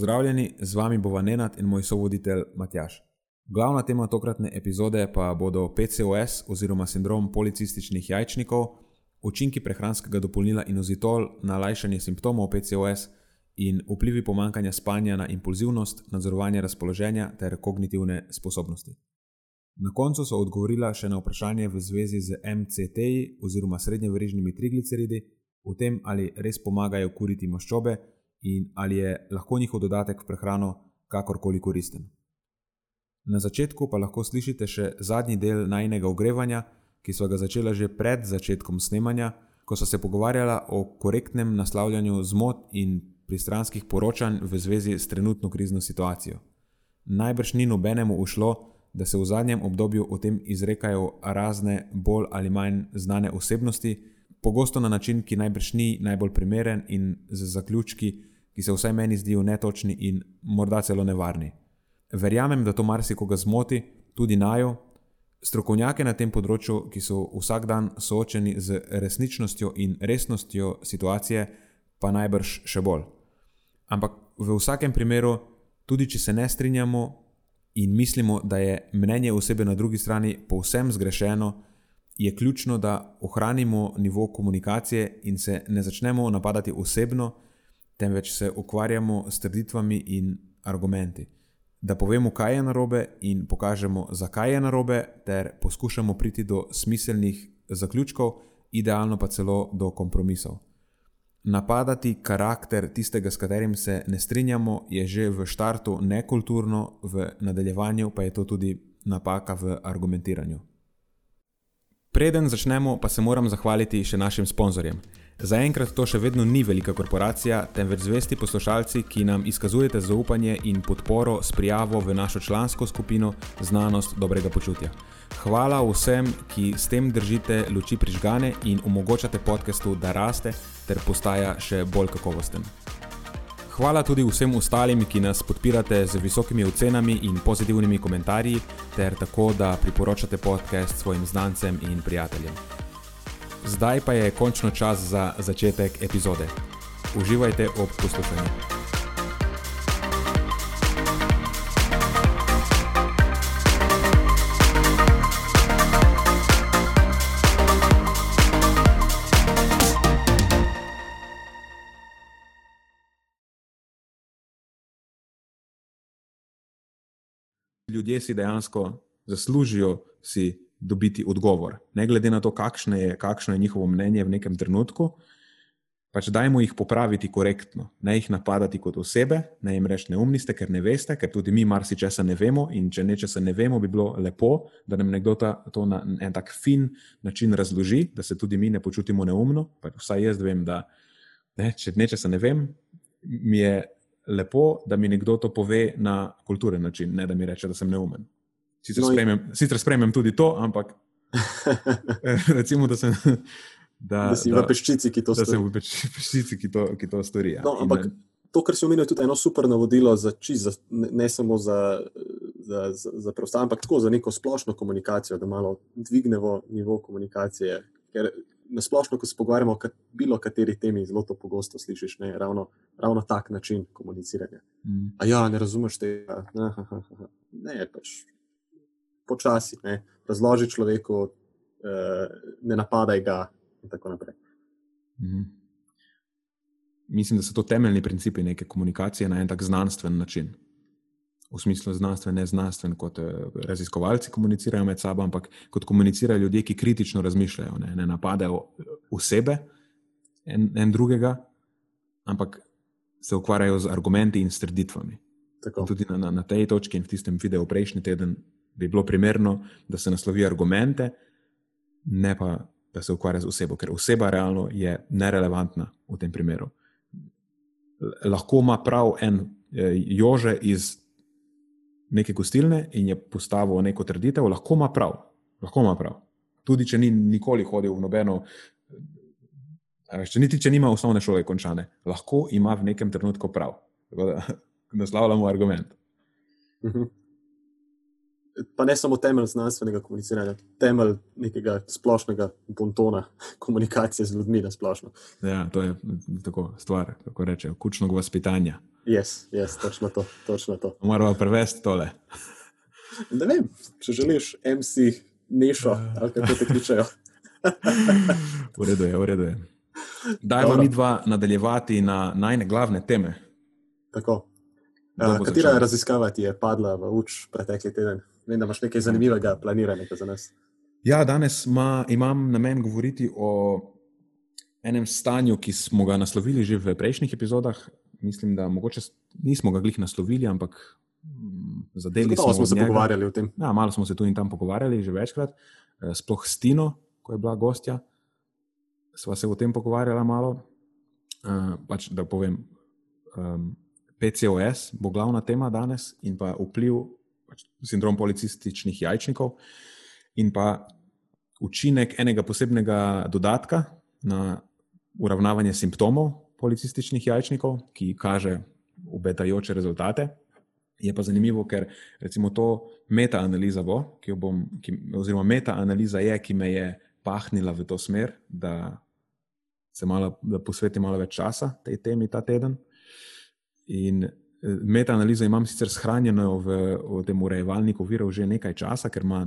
Pozdravljeni, z vami bo Vanenat in moj sovoditelj Matjaš. Glavna tema tokratne epizode pa bodo PCOS oziroma sindrom policističnih jajčnikov, učinki prehranskega dopolnila inozitol na lajšanje simptomov PCOS in vplivi pomankanja spanja na impulzivnost, nadzorovanje razpoloženja ter kognitivne sposobnosti. Na koncu so odgovorila še na vprašanje v zvezi z MCT-ji oziroma srednjeverižnimi trigliceridi, o tem ali res pomagajo kuriti maščobe in ali je lahko njihov dodatek v prehrano kakorkoli koristen. Na začetku pa lahko slišite še zadnji del najnega ogrevanja, ki so ga začela že pred začetkom snemanja, ko so se pogovarjala o korektnem naslavljanju zmot in pristranskih poročanj v zvezi s trenutno krizno situacijo. Najbrž ni nobenemu ušlo, da se v zadnjem obdobju o tem izrekajo razne bolj ali manj znane osebnosti, pogosto na način, ki najbrž ni najbolj primeren in z zaključki, ki se vsaj meni zdijo netočni in morda celo nevarni. Verjamem, da to marsikoga zmoti, tudi najo, strokovnjake na tem področju, ki so vsak dan soočeni z resničnostjo in resnostjo situacije, pa najbrž še bolj. Ampak v vsakem primeru, tudi če se ne strinjamo in mislimo, da je mnenje osebe na drugi strani povsem zgrešeno, je ključno, da ohranimo nivo komunikacije in se ne začnemo napadati osebno, temveč se ukvarjamo s trditvami in argumenti. Da povemo, kaj je narobe, in pokažemo, zakaj je narobe, ter poskušamo priti do smiselnih zaključkov, idealno pa celo do kompromisov. Napadati karakter tistega, s katerim se ne strinjamo, je že v štartu nekulturno, v nadaljevanju pa je to tudi napaka v argumentiranju. Preden začnemo, pa se moram zahvaliti še našim sponzorjem. Zaenkrat to še vedno ni velika korporacija, temveč zvesti poslušalci, ki nam izkazujete zaupanje in podporo s prijavo v našo člansko skupino Znanost dobrega počutja. Hvala vsem, ki s tem držite luči prižgane in omogočate podkastu, da raste ter postaja še bolj kakovosten. Hvala tudi vsem ostalim, ki nas podpirate z visokimi ocenami in pozitivnimi komentarji, ter tako, da priporočate podcast svojim znancem in prijateljem. Zdaj pa je končno čas za začetek epizode. Uživajte ob poslušanju. Ljudje si dejansko zaslužijo si dobiti odgovor. Ne glede na to, kakšno je, kakšno je njihovo mnenje v nekem trenutku, pač dajmo jih popraviti korektno, ne jih napadati kot osebe, ne jim reči neumni ste, ker ne veste, ker tudi mi marsikaj ne vemo. In če nečesa ne vemo, bi bilo lepo, da nam nekdo ta, to na en tak fin način razloži, da se tudi mi ne počutimo neumno. Pa vsaj jaz vem, da ne, če nečesa ne vem, mi je lepo, da mi nekdo to pove na kulturen način, ne da mi reče, da sem neumen. Sicer, no, sprejmem, sicer sprejmem tudi to, ampak recimo, da sem. Da, da si da, v peščici, ki to stori. Da sem v peščici, ki to, ki to stori. Ja. No, ampak In, to, kar si omenil, je tudi eno super navodilo, za čist, za, ne, ne samo za, za, za, za preostale, ampak tako za neko splošno komunikacijo, da malo dvignemo nivo komunikacije. Ker na splošno, ko se pogovarjamo o bilo kateri temi, zelo to pogosto slišiš, ne, ravno, ravno tak način komuniciranja. Mm. A ja, ne razumeš tega. Ne, pač počasi, ne, razloži človeku, eh, ne napadaj ga, in tako naprej. Mhm. Mislim, da so to temeljni principi neke komunikacije na en tak znanstven način. V smislu znanstven, ne znanstven, kot eh, raziskovalci komunicirajo med sabo, ampak kot komunicirajo ljudje, ki kritično razmišljajo, ne, ne napadajo osebe en, en drugega, ampak se ukvarjajo z argumenti in strditvami. Tudi na, na, na tej točki in v tistem videu prejšnji teden bi bilo primerno, da se naslovi argumente, ne pa da se ukvarja z osebo, ker oseba realno je nerelevantna v tem primeru. Lahko ima prav en eh, jože iz neke gostilne in je postavil neko trditev, lahko ima prav. Lahko ima prav. Tudi če ni nikoli hodil v nobeno. Če niti če nima osnovne šole končane, lahko ima v nekem trenutku prav. Tako da naslavljamo argument. Pa ne samo temelj znanstvenega komuniciranja, temelj nekega splošnega bontona komunikacije z ljudmi na splošno. Ja, to je tako stvar, kako rečejo, kučnega vaspitanja. Yes, yes, točno to. Točno to. Moramo prevesti tole. Ne vem, če želiš, MC, nešo, ali kako te kličejo. v redu je, v redu je. Dajmo mi dva nadaljevati na najne glavne teme. Tako. Uh, katera raziskava ti je padla v uč pretekli teden? Vem, da imaš nekaj zanimivega, planiranega za nas. Ja, danes ma, imam namen govoriti o enem stanju, ki smo ga naslovili že v prejšnjih epizodah. Mislim, da mogoče nismo ga glih naslovili, ampak mm, zadeli smo, smo se pogovarjali o tem. Ja, malo smo se tu in tam pogovarjali, že večkrat, eh, sploh s Tino, ko je bila gostja. Sva se o tem pogovarjala malo. Uh, pač, da povem, um, PCOS bo glavna tema danes in pa vpliv pač sindrom policističnih jajčnikov, in pa učinek enega posebnega dodatka na uravnavanje simptomov policističnih jajčnikov, ki kaže obetajoče rezultate. Je pa zanimivo, ker recimo to meta-analiza bo, ki jo bom, ki, oziroma meta-analiza je, ki me je pahnila v to smer, da se malo, da posvetim malo več časa tej temi ta teden. In Meta-analizo imam sicer shranjeno v, v tem urejevalniku virov že nekaj časa, ker ima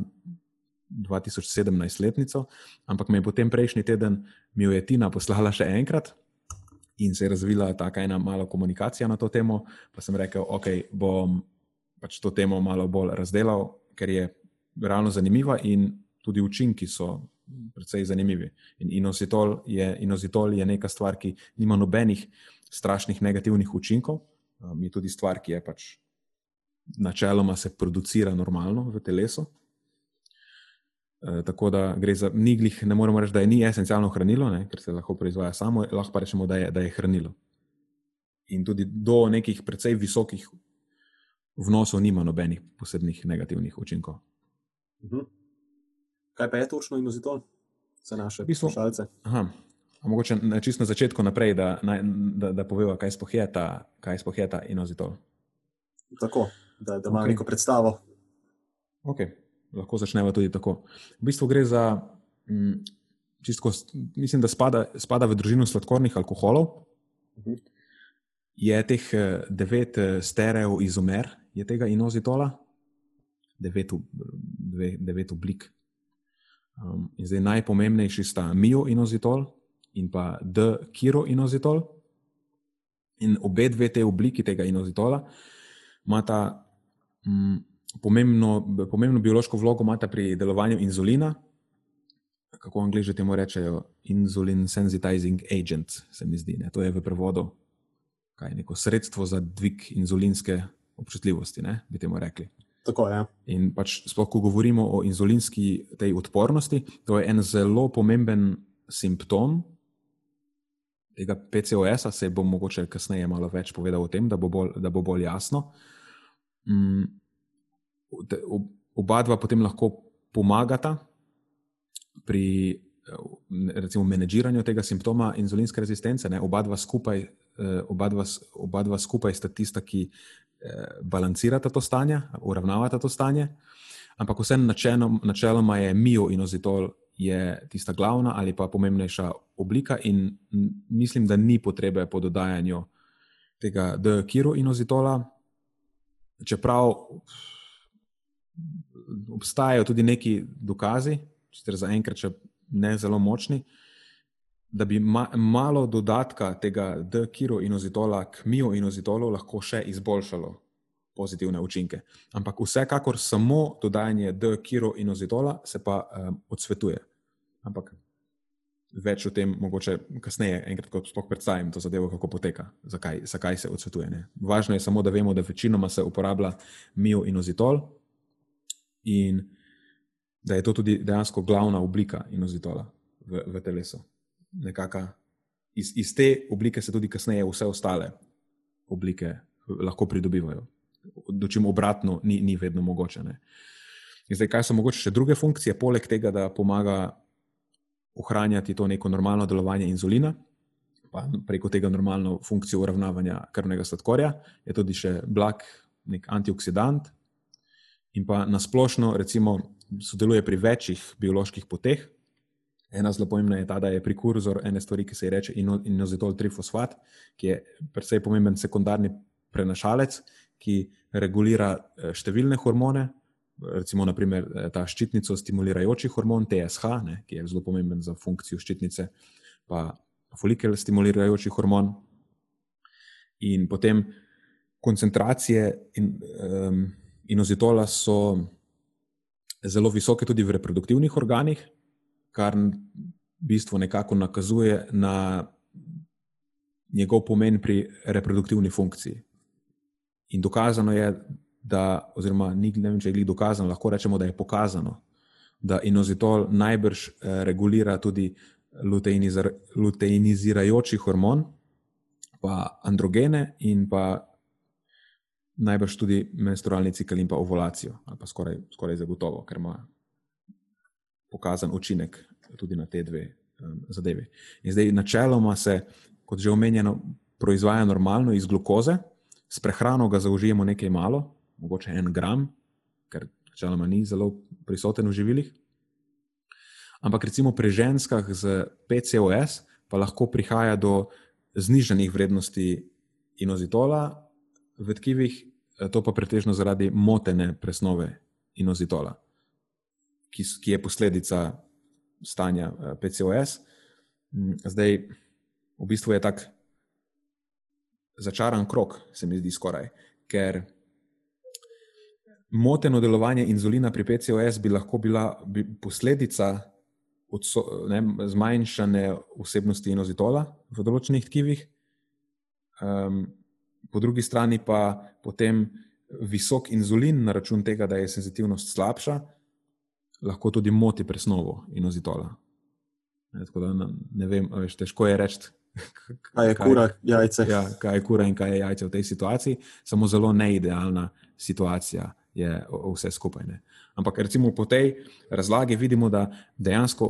2017 letnico, ampak me je potem prejšnji teden mi je Tina poslala še enkrat in se je razvila ta ena mala komunikacija na to temo. Pa sem rekel, ok, bom pač to temo malo bolj razdelal, ker je realno zanimiva in tudi učinki so precej zanimivi. In inozitol je, inozitol je neka stvar, ki nima nobenih strašnih negativnih učinkov um, je tudi stvar, ki je pač načeloma se producira normalno v telesu. E, tako da gre za niglih, ne moremo reči, da je ni esencialno hranilo, ne, ker se lahko proizvaja samo, lahko pa rečemo, da je, da je hranilo. In tudi do nekih precej visokih vnosov nima nobenih posebnih negativnih učinkov. Mhm. Kaj pa je točno inozitol za naše poslušalce? Mogoče čisto na začetku naprej, da, da, da poveva, kaj sploh je ta, kaj sploh je ta inozitol. Tako, da, da ima okay. neko predstavo. Okay. Lahko začnemo tudi tako. V bistvu gre za, mm, čisto, mislim, da spada, spada v družino sladkornih alkoholov. Uh mhm. -huh. Je teh eh, devet eh, stereov izomer, je tega inozitola, devet, devet oblik. Um, zdaj najpomembnejši sta mioinozitol, in pa D-kiroinozitol. In obe dve te obliki tega inozitola imata mm, pomembno, pomembno biološko vlogo pri delovanju inzulina, kako angliži temu rečejo, insulin sensitizing agent, se mi zdi. Ne? To je v prevodu kaj, neko sredstvo za dvig inzulinske občutljivosti, ne? bi temu rekli. Tako je. Ja. In pač, sploh, ko govorimo o inzulinski tej odpornosti, to je en zelo pomemben simptom tega PCOS-a, se bom mogoče kasneje malo več povedal o tem, da bo bolj, da bo bolj jasno. Um, oba dva potem lahko pomagata pri recimo, menedžiranju tega simptoma inzulinske rezistence. Ne? Oba dva skupaj, eh, oba dva, oba dva skupaj sta tista, ki eh, balancirata to stanje, uravnavata to stanje. Ampak vseeno načeloma je mioinozitol je tista glavna ali pa pomembnejša oblika, in mislim, da ni potrebe po dodajanju tega D-kiroinozitola. Čeprav obstajajo tudi neki dokazi, sicer zaenkrat še ne zelo močni, da bi ma malo dodatka tega D-kiroinozitola k mioinozitolu lahko še izboljšalo pozitivne učinke. Ampak vsekakor samo dodajanje D-kiro in ozitola se pa um, odsvetuje. Ampak več o tem, mogoče kasneje, enkrat, ko sploh predstavim to zadevo, kako poteka, zakaj, zakaj se odsvetuje. Ne. Važno je samo, da vemo, da večinoma se uporablja mio in ozitol in da je to tudi dejansko glavna oblika inozitola v, v telesu. Nekaka, iz, iz te oblike se tudi kasneje vse ostale oblike lahko pridobivajo. Dočim obratno, ni, ni vedno mogoče. Ne. In zdaj, kaj so mogoče še druge funkcije, poleg tega, da pomaga ohranjati to neko normalno delovanje inzulina, pa preko tega normalno funkcijo uravnavanja krvnega sladkorja, je tudi še blag, nek antioksidant. In pa nasplošno, recimo, sodeluje pri večjih bioloških poteh. Ena zelo pomembna je ta, da je prekurzor ene stvari, ki se ji reče inozitol trifosfat, ki je predvsej pomemben sekundarni prenašalec, ki regulira eh, številne hormone, recimo naprimer, eh, ta ščitnico stimulirajoči hormon TSH, ne, ki je zelo pomemben za funkcijo ščitnice, pa folikel stimulirajoči hormon. In potem koncentracije in, um, inozitola so zelo visoke tudi v reproduktivnih organih, kar v bistvu nekako nakazuje na njegov pomen pri reproduktivni funkciji. In dokazano je, da, oziroma ni, ne vem, če je dokazano, lahko rečemo, da je pokazano, da inozitol najbrž eh, regulira tudi luteinizirajoči hormon, pa androgene in pa najbrž tudi menstrualni cikl in pa ovulacijo, ali pa skoraj, skoraj zagotovo, ker ima pokazan učinek tudi na te dve um, zadevi. In zdaj, načeloma se, kot že omenjeno, proizvaja normalno iz glukoze, s prehrano ga zaužijemo nekaj malo, mogoče en gram, ker načeloma ni zelo prisoten v živilih. Ampak recimo pri ženskah z PCOS pa lahko prihaja do znižanih vrednosti inozitola v tkivih, to pa pretežno zaradi motene presnove inozitola, ki, ki je posledica stanja eh, PCOS. Mm, zdaj, v bistvu je tak začaran krok, se mi zdi skoraj, ker moteno delovanje inzulina pri PCOS bi lahko bila bi posledica odso, ne, zmanjšane vsebnosti inozitola v določenih tkivih, um, po drugi strani pa potem visok inzulin na račun tega, da je senzitivnost slabša, lahko tudi moti presnovo inozitola. Ne, da, ne vem, veš, težko je reči. Kaj je kura, jajce? Ja, kaj je kura in kaj je jajce v tej situaciji, samo zelo neidealna situacija je vse skupaj. Ne. Ampak recimo po tej razlagi vidimo, da dejansko,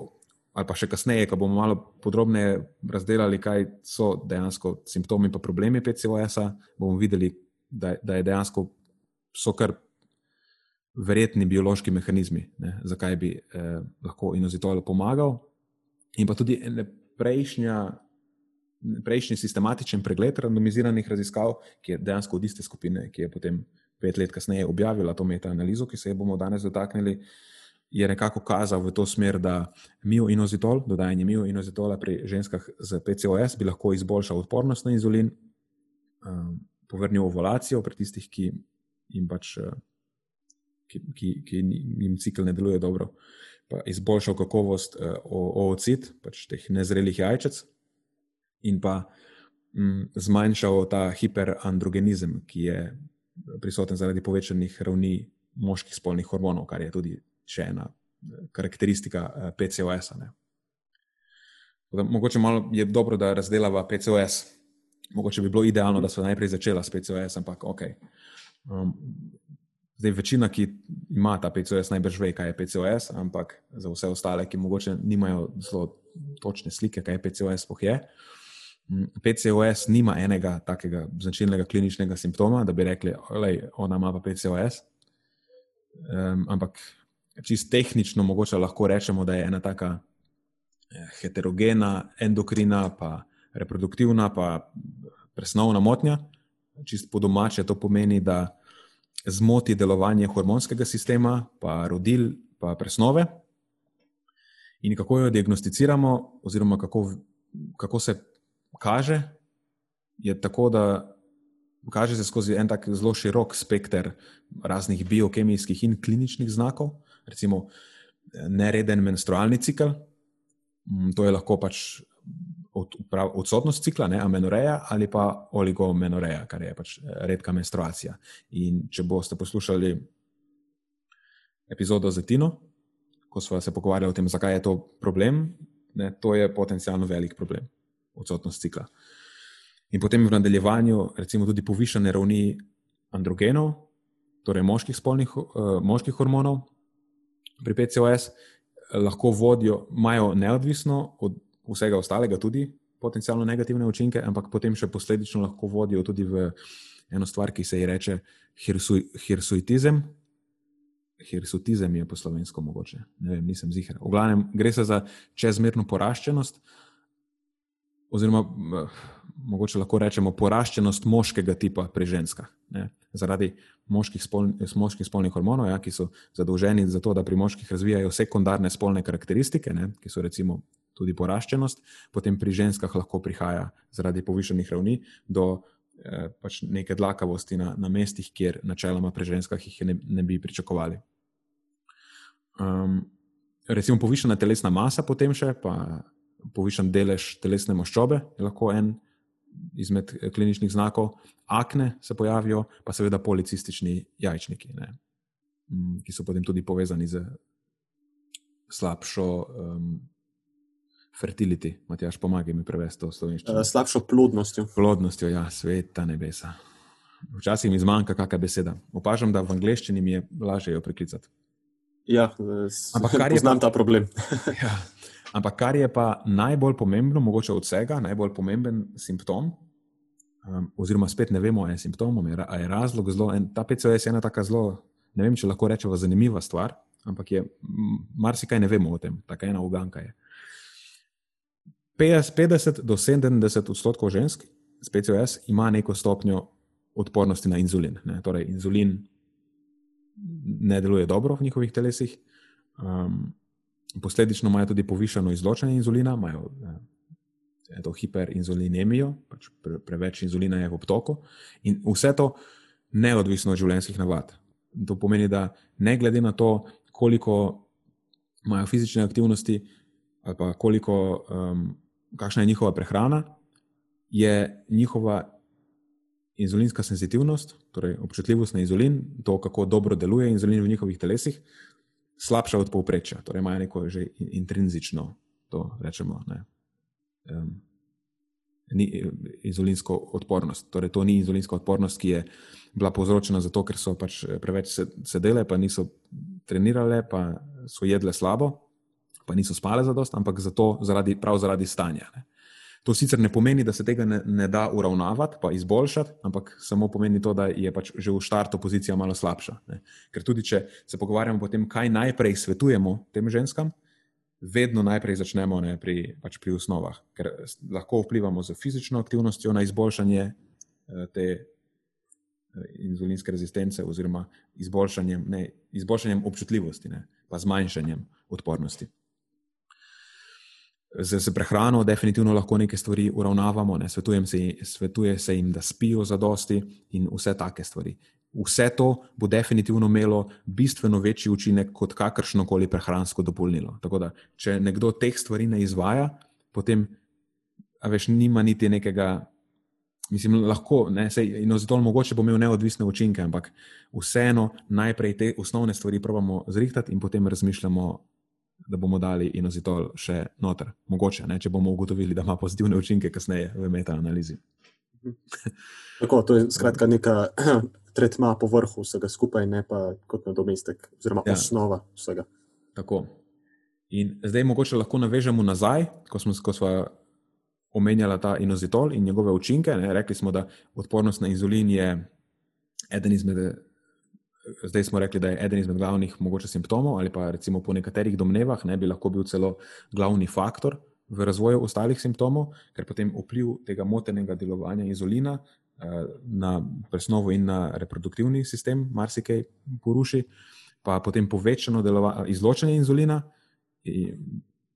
ali pa še kasneje, ko bomo malo podrobneje razdelili, kaj so dejansko simptomi in problemi PCOS-a, bomo videli, da, da je dejansko so kar verjetni biološki mehanizmi, ne, zakaj bi eh, lahko inozitol pomagal. In pa tudi prejšnja, prejšnji sistematičen pregled randomiziranih raziskav, ki je dejansko od iste skupine, ki je potem pet let kasneje objavila to metaanalizo, ki se je bomo danes dotaknili, je nekako kazal v to smer, da mioinozitol, dodajanje mioinozitola pri ženskah z PCOS bi lahko izboljšal odpornost na inzulin, um, povrnil ovulacijo pri tistih, ki jim pač. Uh, ki, ki, ki jim cikl ne deluje dobro, pa izboljšal kakovost uh, oocid, pač teh nezrelih jajčec, in pa um, zmanjšal ta hiperandrogenizem, ki je prisoten zaradi povečanih ravni moških spolnih hormonov, kar je tudi še ena eh, karakteristika uh, eh, PCOS-a. Mogoče malo je dobro, da razdelava PCOS. Mogoče bi bilo idealno, da so najprej začela s PCOS, ampak ok. Um, Zdaj, večina, ki ima ta PCOS, najbrž ve, kaj je PCOS, ampak za vse ostale, ki morda nimajo zelo točne slike, kaj je PCOS, spoh je. PCOS nima enega takega značilnega kliničnega simptoma, da bi rekli, da ona ima pa PCOS. Um, ampak čist tehnično mogoče lahko rečemo, da je ena taka eh, heterogena, endokrina, pa reproduktivna, pa presnovna motnja. Čist po domače to pomeni, da zmoti delovanje hormonskega sistema, pa rodil, pa presnove. In kako jo diagnosticiramo, oziroma kako, kako se kaže, je tako, da kaže se skozi en tak zelo širok spekter raznih biokemijskih in kliničnih znakov, recimo nereden menstrualni cikl. Mm, to je lahko pač odsotnost cikla, ne, amenoreja ali pa oligomenoreja, kar je pač eh, redka menstruacija. In če boste poslušali epizodo z Tino, ko smo se pogovarjali o tem, zakaj je to problem, ne, to je potencialno velik problem, odsotnost cikla. In potem v nadaljevanju, recimo, tudi povišene ravni androgenov, torej moških, spolnih, uh, moških hormonov pri PCOS, lahko vodijo, imajo neodvisno od vsega ostalega tudi potencialno negativne učinke, ampak potem še posledično lahko vodijo tudi v eno stvar, ki se ji reče hirsuitizem. Hirsutizem je po slovensko mogoče, ne vem, nisem zihar. V glavnem gre se za čezmerno poraščenost, oziroma mogoče lahko rečemo poraščenost moškega tipa pri ženskah. Ne? Zaradi moških, spol, moških spolnih hormonov, ja, ki so zadolženi za to, da pri moških razvijajo sekundarne spolne karakteristike, ne? ki so recimo tudi poraščenost, potem pri ženskah lahko prihaja zaradi povišenih ravni do eh, pač neke dlakavosti na, na mestih, kjer načeloma pri ženskah jih ne, ne bi pričakovali. Um, recimo povišena telesna masa, potem še pa povišen delež telesne maščobe, je lahko en izmed eh, kliničnih znakov, akne se pojavijo, pa seveda policistični jajčniki, ne, mm, ki so potem tudi povezani z slabšo um, fertility. Matjaš, pomagaj mi prevesti to slovenščino. Uh, slabšo plodnostjo. Plodnostjo, ja, sveta nebesa. Včasih mi zmanjka kakšna beseda. Opažam, da v angleščini mi je lažje jo priklicati. Ja, ampak kar je. Znam ta problem. ja, Ampak kar je pa najbolj pomembno, mogoče od vsega, najbolj pomemben simptom, um, oziroma spet ne vemo, je simptom, ali je razlog zelo. En, ta PCOS je ena taka zelo, ne vem, če lahko rečemo, zanimiva stvar, ampak je marsikaj ne vemo o tem, taka ena uganka je. 50 do 70 odstotkov žensk s PCOS ima neko stopnjo odpornosti na inzulin. Ne? Torej, inzulin ne deluje dobro v njihovih telesih. Um, posledično imajo tudi povišeno izločanje inzulina, imajo eh, hiperinzulinemijo, pač pre, preveč inzulina je v obtoku in vse to neodvisno od življenjskih navad. To pomeni, da ne glede na to, koliko imajo fizične aktivnosti ali koliko, um, kakšna je njihova prehrana, je njihova inzulinska senzitivnost, torej občutljivost na inzulin, to, kako dobro deluje inzulin v njihovih telesih, slabša od povprečja, torej imajo neko že intrinzično, to rečemo, ne, um, ni, inzulinsko odpornost. Torej, to ni inzulinska odpornost, ki je bila povzročena zato, ker so pač preveč sedele, pa niso trenirale, pa so jedle slabo, pa niso spale za dost, ampak zato, zaradi, prav zaradi stanja. Ne. To sicer ne pomeni, da se tega ne, ne da uravnavati, pa izboljšati, ampak samo pomeni to, da je pač že v startu pozicija malo slabša. Ne. Ker tudi, če se pogovarjamo o tem, kaj najprej svetujemo tem ženskam, vedno najprej začnemo ne, pri, pač pri osnovah, ker lahko vplivamo z fizično aktivnostjo na izboljšanje eh, te eh, inzulinske rezistence, oziroma izboljšanjem, ne, izboljšanjem občutljivosti, ne, pa zmanjšanjem odpornosti z, z prehrano definitivno lahko neke stvari uravnavamo, ne? se, svetuje se jim, da spijo za dosti in vse take stvari. Vse to bo definitivno imelo bistveno večji učinek kot kakršno koli prehransko dopolnilo. Tako da, če nekdo teh stvari ne izvaja, potem, veš, nima niti nekega. Mislim, lahko, ne, sej, zato mogoče bo imel neodvisne učinke, ampak vseeno najprej te osnovne stvari pravimo zrihtati in potem razmišljamo da bomo dali inozitol še noter. Mogoče, ne, če bomo ugotovili, da ima pozitivne učinke kasneje v metaanalizi. Tako, to je skratka neka tretma po vrhu vsega skupaj, ne pa kot nadomestek, oziroma ja. osnova vsega. Tako. In zdaj mogoče lahko navežemo nazaj, ko smo, ko smo omenjali ta inozitol in njegove učinke. Ne, rekli smo, da odpornost na inzulin je eden izmed zdaj smo rekli, da je eden izmed glavnih mogoče simptomov, ali pa recimo po nekaterih domnevah ne bi lahko bil celo glavni faktor v razvoju ostalih simptomov, ker potem vpliv tega motenega delovanja inzulina eh, na presnovo in na reproduktivni sistem marsikaj poruši, pa potem povečano izločanje inzulina.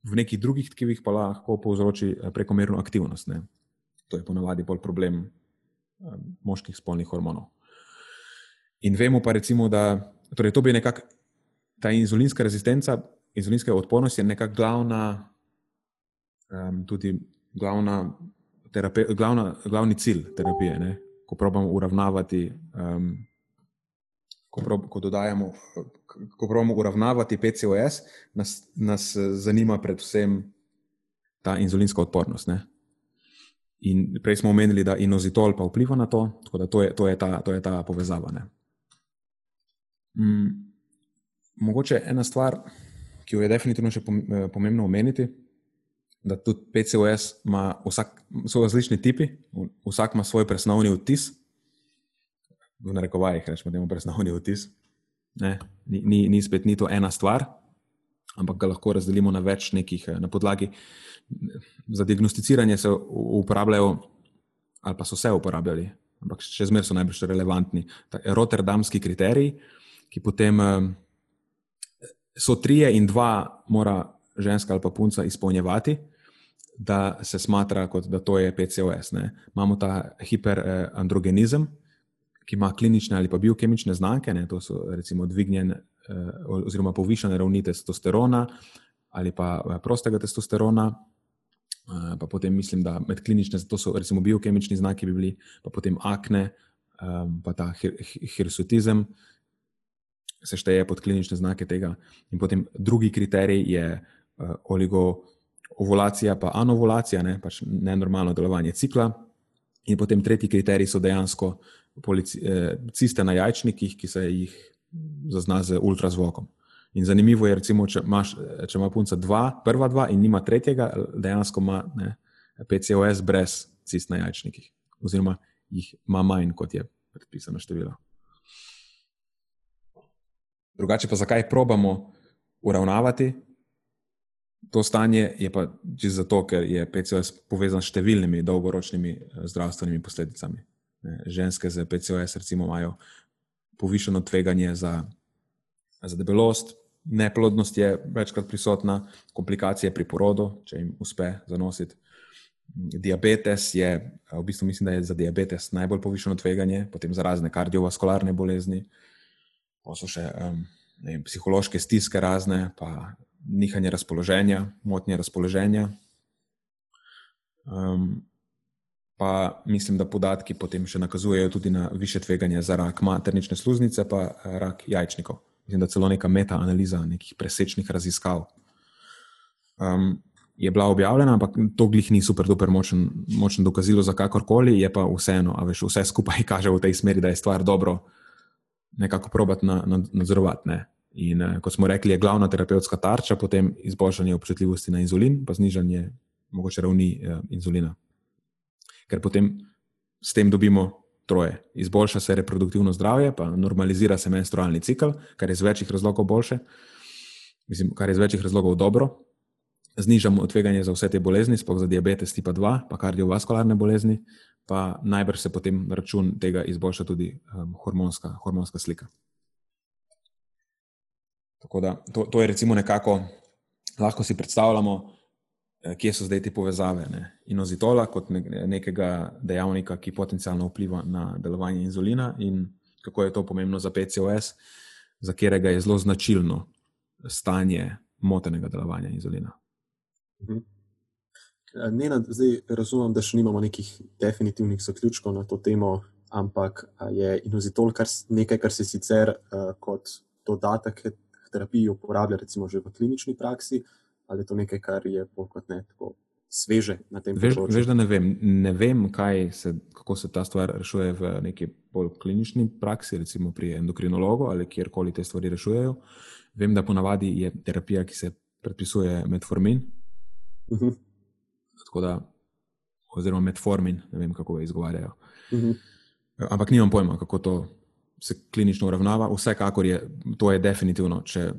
V nekih drugih tkivih pa lahko povzroči eh, prekomerno aktivnost. Ne. To je ponavadi bolj problem eh, moških spolnih hormonov. In vemo pa, recimo, da torej to bi nekako ta inzulinska rezistenca, inzulinska odpornost je nekako glavna, um, tudi glavna, terape, glavna, glavni cilj terapije, ne? ko pravimo uravnavati. Um, Ko, prob, ko dodajamo, ko pravimo uravnavati PCOS, nas, nas zanima predvsem ta inzulinska odpornost. Ne? In prej smo omenili, da inozitol pa vpliva na to, tako da to je, to je, ta, to je ta povezava. Mm, mogoče ena stvar, ki jo je definitivno še eh, pomembno omeniti, da tudi PCOS ima, vsak, so različni tipi, vsak ima svoj presnovni vtis. V narekovajih rečemo, ima presnovni vtis. Ne, ni, ni, ni spet ni to ena stvar, ampak ga lahko razdelimo na več nekih eh, na podlagi. Za diagnosticiranje se uporabljajo, ali pa so se uporabljali, ampak še zmeraj so najbolj relevantni. Rotterdamski kriteriji, ki potem eh, so trije in dva, mora ženska ali pa punca izpolnjevati, da se smatra, kot da to je PCOS. Ne. Imamo ta hiperandrogenizem, ki ima klinične ali pa biokemične znake, ne. to so recimo dvignjen eh, oziroma povišene ravni testosterona ali pa eh, prostega testosterona. Pa potem mislim, da med klinične, to so recimo biokemični znaki, bi bili pa potem akne, pa ta hirsutizem, se šteje pod klinične znake tega. In potem drugi kriterij je oligo ovulacija, pa anovulacija, ne, pač nenormalno delovanje cikla. In potem tretji kriterij so dejansko polici, eh, ciste na jajčnikih, ki se jih zazna z ultrazvokom. In zanimivo je, recimo, če, imaš, če ima punca dva, prva dva in nima tretjega, dejansko ima ne, PCOS brez cist na jajčnikih, oziroma jih ima manj, kot je predpisano število. Drugače pa zakaj probamo uravnavati To stanje je pa čisto zato, ker je PCOS povezan s številnimi dolgoročnimi eh, zdravstvenimi posledicami. Ženske z PCOS recimo imajo povišeno tveganje za, za debelost, neplodnost je večkrat prisotna, komplikacije pri porodu, če jim uspe zanositi. Diabetes je, v bistvu mislim, da je za diabetes najbolj povišeno tveganje, potem za razne kardiovaskularne bolezni, pa so še vem, psihološke stiske razne, pa nihanje razpoloženja, motnje razpoloženja. Um, pa mislim, da podatki potem še nakazujejo tudi na više tveganje za rak maternične sluznice, pa eh, rak jajčnikov. Mislim, da celo neka meta-analiza nekih presečnih raziskav um, je bila objavljena, ampak to glih ni super, super močen, močen dokazilo za kakorkoli, je pa vseeno, a veš, vse skupaj kaže v tej smeri, da je stvar dobro nekako probati na, na, nadzorovati. Ne? In uh, kot smo rekli, je glavna terapevtska tarča potem izboljšanje občutljivosti na inzulin, pa znižanje mogoče ravni uh, inzulina. Ker potem s tem dobimo troje. Izboljša se reproduktivno zdravje, pa normalizira se menstrualni cikl, kar je iz večjih razlogov boljše, mislim, kar je iz večjih razlogov dobro. Znižamo tveganje za vse te bolezni, sploh za diabetes tipa 2, pa kardiovaskularne bolezni, pa najbrž se potem na račun tega izboljša tudi um, hormonska, hormonska slika. Tako da to, to je recimo nekako, lahko si predstavljamo, eh, kje so zdaj te povezave. Ne? Inozitola kot ne, nekega dejavnika, ki potencialno vpliva na delovanje inzulina in kako je to pomembno za PCOS, za katerega je zelo značilno stanje motenega delovanja inzulina. Mhm. Eh, Nena, zdaj razumem, da še nimamo nekih definitivnih zaključkov na to temo, ampak je inozitol kar nekaj, kar se sicer uh, kot dodatek terapiji uporablja, recimo že v klinični praksi, ali je to nekaj, kar je bolj kot ne tako sveže na tem področju? Veš, da ne vem, ne vem se, kako se ta stvar rešuje v neki bolj klinični praksi, recimo pri endokrinologu ali kjerkoli te stvari rešujejo. Vem, da ponavadi je terapija, ki se predpisuje metformin. Uh mhm. -huh. da, oziroma metformin, ne vem, kako ga izgovarjajo. Uh mhm. -huh. Ampak nimam pojma, kako to se klinično uravnava, vsekakor je to je definitivno. Če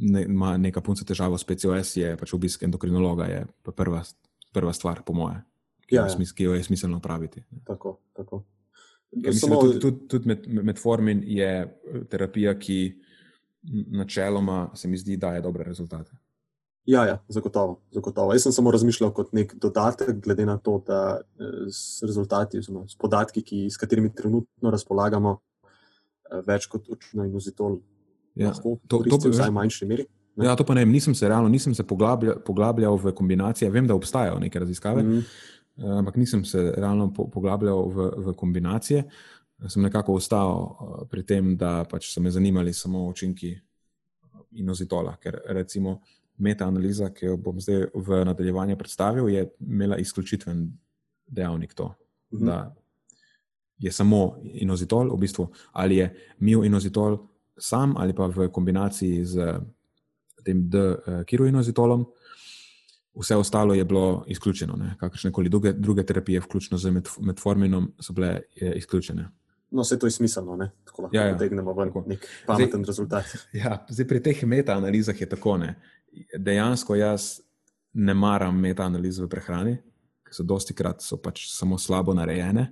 ne, ima neka punca težavo s PCOS, je pač obisk endokrinologa je prva, prva stvar, po moje, ki, ja, ja. ki jo je smiselno praviti. Tako, tako. Mislim, samo... Tudi, tudi, tudi med, metformin je terapija, ki načeloma se mi zdi, da daje dobre rezultate. Ja, ja zagotovo, zagotovo. Jaz sem samo razmišljal kot nek dodatek, glede na to, da eh, s rezultati, oziroma s podatki, ki, s katerimi trenutno razpolagamo, eh, več kot očitno in uzitol. Ja, to, to, to, v manjši meri. Ne? Ja, to pa ne vem, nisem se realno, nisem se poglabljal, poglabljal v kombinacije. Vem, da obstajajo neke raziskave, mm -hmm. ampak nisem se realno poglabljal v, v kombinacije. Sem nekako ostal pri tem, da pač so me zanimali samo učinki inozitola, ker recimo metaanaliza, ki jo bom zdaj v nadaljevanju predstavil, je imela izključitven dejavnik to, mhm. da je samo inozitol, v bistvu, ali je mioinozitol sam ali pa v kombinaciji z tem D-kiroinozitolom. Vse ostalo je bilo izključeno, kakršne koli druge, druge terapije, vključno z metforminom, so bile izključene. No, vse to je smiselno, ne? tako lahko ja, ja. potegnemo ven nek pameten zdaj, rezultat. Ja, zdaj pri teh metaanalizah je tako. Ne? Dejansko jaz ne maram metaanaliz v prehrani, ker so dosti krat so pač samo slabo narejene.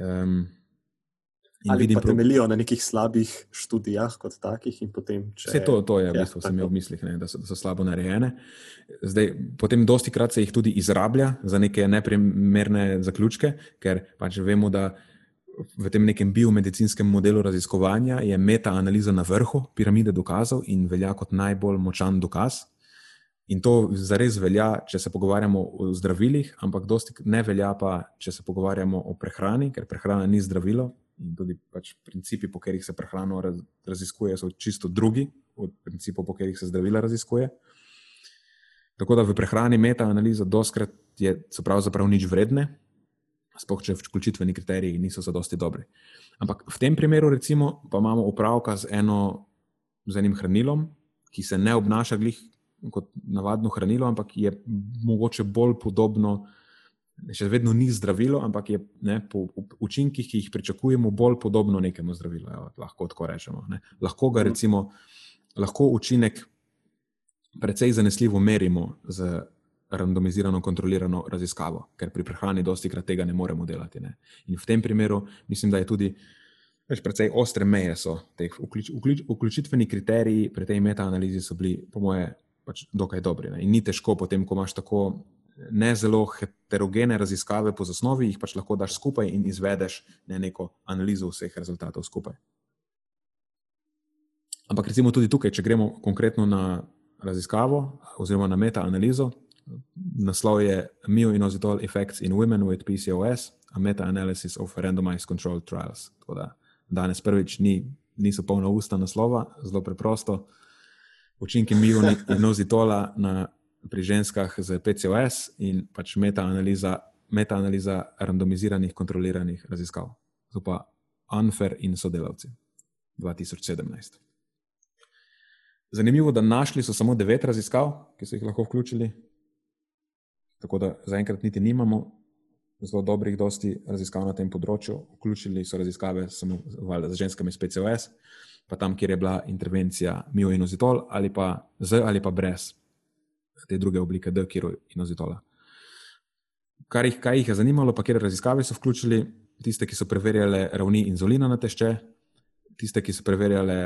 Um, Ali vidim, pa temeljijo na nekih slabih študijah, kot takih. Potem, če... Vse to, to je, v ja, bistvu, sem imel v mislih, ne, da, so, da so slabo narejene. Zdaj, potem, dosti krat se jih tudi izrablja za neke neprimerne zaključke, ker pač vemo, da v tem nekem biomedicinskem modelu raziskovanja je metaanaliza na vrhu piramide dokazov in velja kot najbolj močan dokaz. In to zares velja, če se pogovarjamo o zdravilih, ampak dosti ne velja pa, če se pogovarjamo o prehrani, ker prehrana ni zdravilo. In tudi pač principi, po katerih se prehrano raziskuje, so čisto drugi od principov, po katerih se zdravila raziskuje. Tako da v prehrani metaanaliza doskrat je, so pravzaprav nič vredne, sploh če vključitveni kriteriji niso za dosti dobri. Ampak v tem primeru, recimo, pa imamo opravka z, eno, z enim hranilom, ki se ne obnaša glih kot navadno hranilo, ampak je mogoče bolj podobno. Še vedno ni zdravilo, ampak je ne, po učinkih, ki jih pričakujemo, bolj podobno nekemu zdravilu. Evo, lahko tako rečemo. Ne. Lahko ga, recimo, lahko učinek precej zanesljivo merimo z randomizirano, kontrolirano raziskavo, ker pri prehrani dosti krat tega ne moremo delati. Ne. In v tem primeru mislim, da je tudi več precej ostre meje so teh vključ, vključ, vključitveni kriteriji pri tej metaanalizi so bili, po moje, pač dokaj dobri. Ne. In ni težko potem, ko imaš tako ne zelo heterogene raziskave po zasnovi, jih pač lahko daš skupaj in izvedeš ne neko analizo vseh rezultatov skupaj. Ampak recimo tudi tukaj, če gremo konkretno na raziskavo oziroma na metaanalizo, naslov je Mioinozitol Effects in Women with PCOS, a meta-analysis of randomized controlled trials. Da, danes prvič ni, niso polna usta naslova, zelo preprosto. Učinki mioinozitola na, pri ženskah z PCOS in pač meta-analiza, meta-analiza randomiziranih kontroliranih raziskav. To pa Anfer in sodelavci 2017. Zanimivo, da našli so samo devet raziskav, ki so jih lahko vključili Tako da zaenkrat niti nimamo zelo dobrih, dosti raziskav na tem področju. Vključili so raziskave samo z ženskami s PCOS, pa tam, kjer je bila intervencija mioinozitol ali pa z ali pa brez te druge oblike D-kiroinozitola. Kar jih, kaj jih je zanimalo, pa kjer raziskave so vključili, tiste, ki so preverjali ravni inzulina na tešče, tiste, ki so preverjali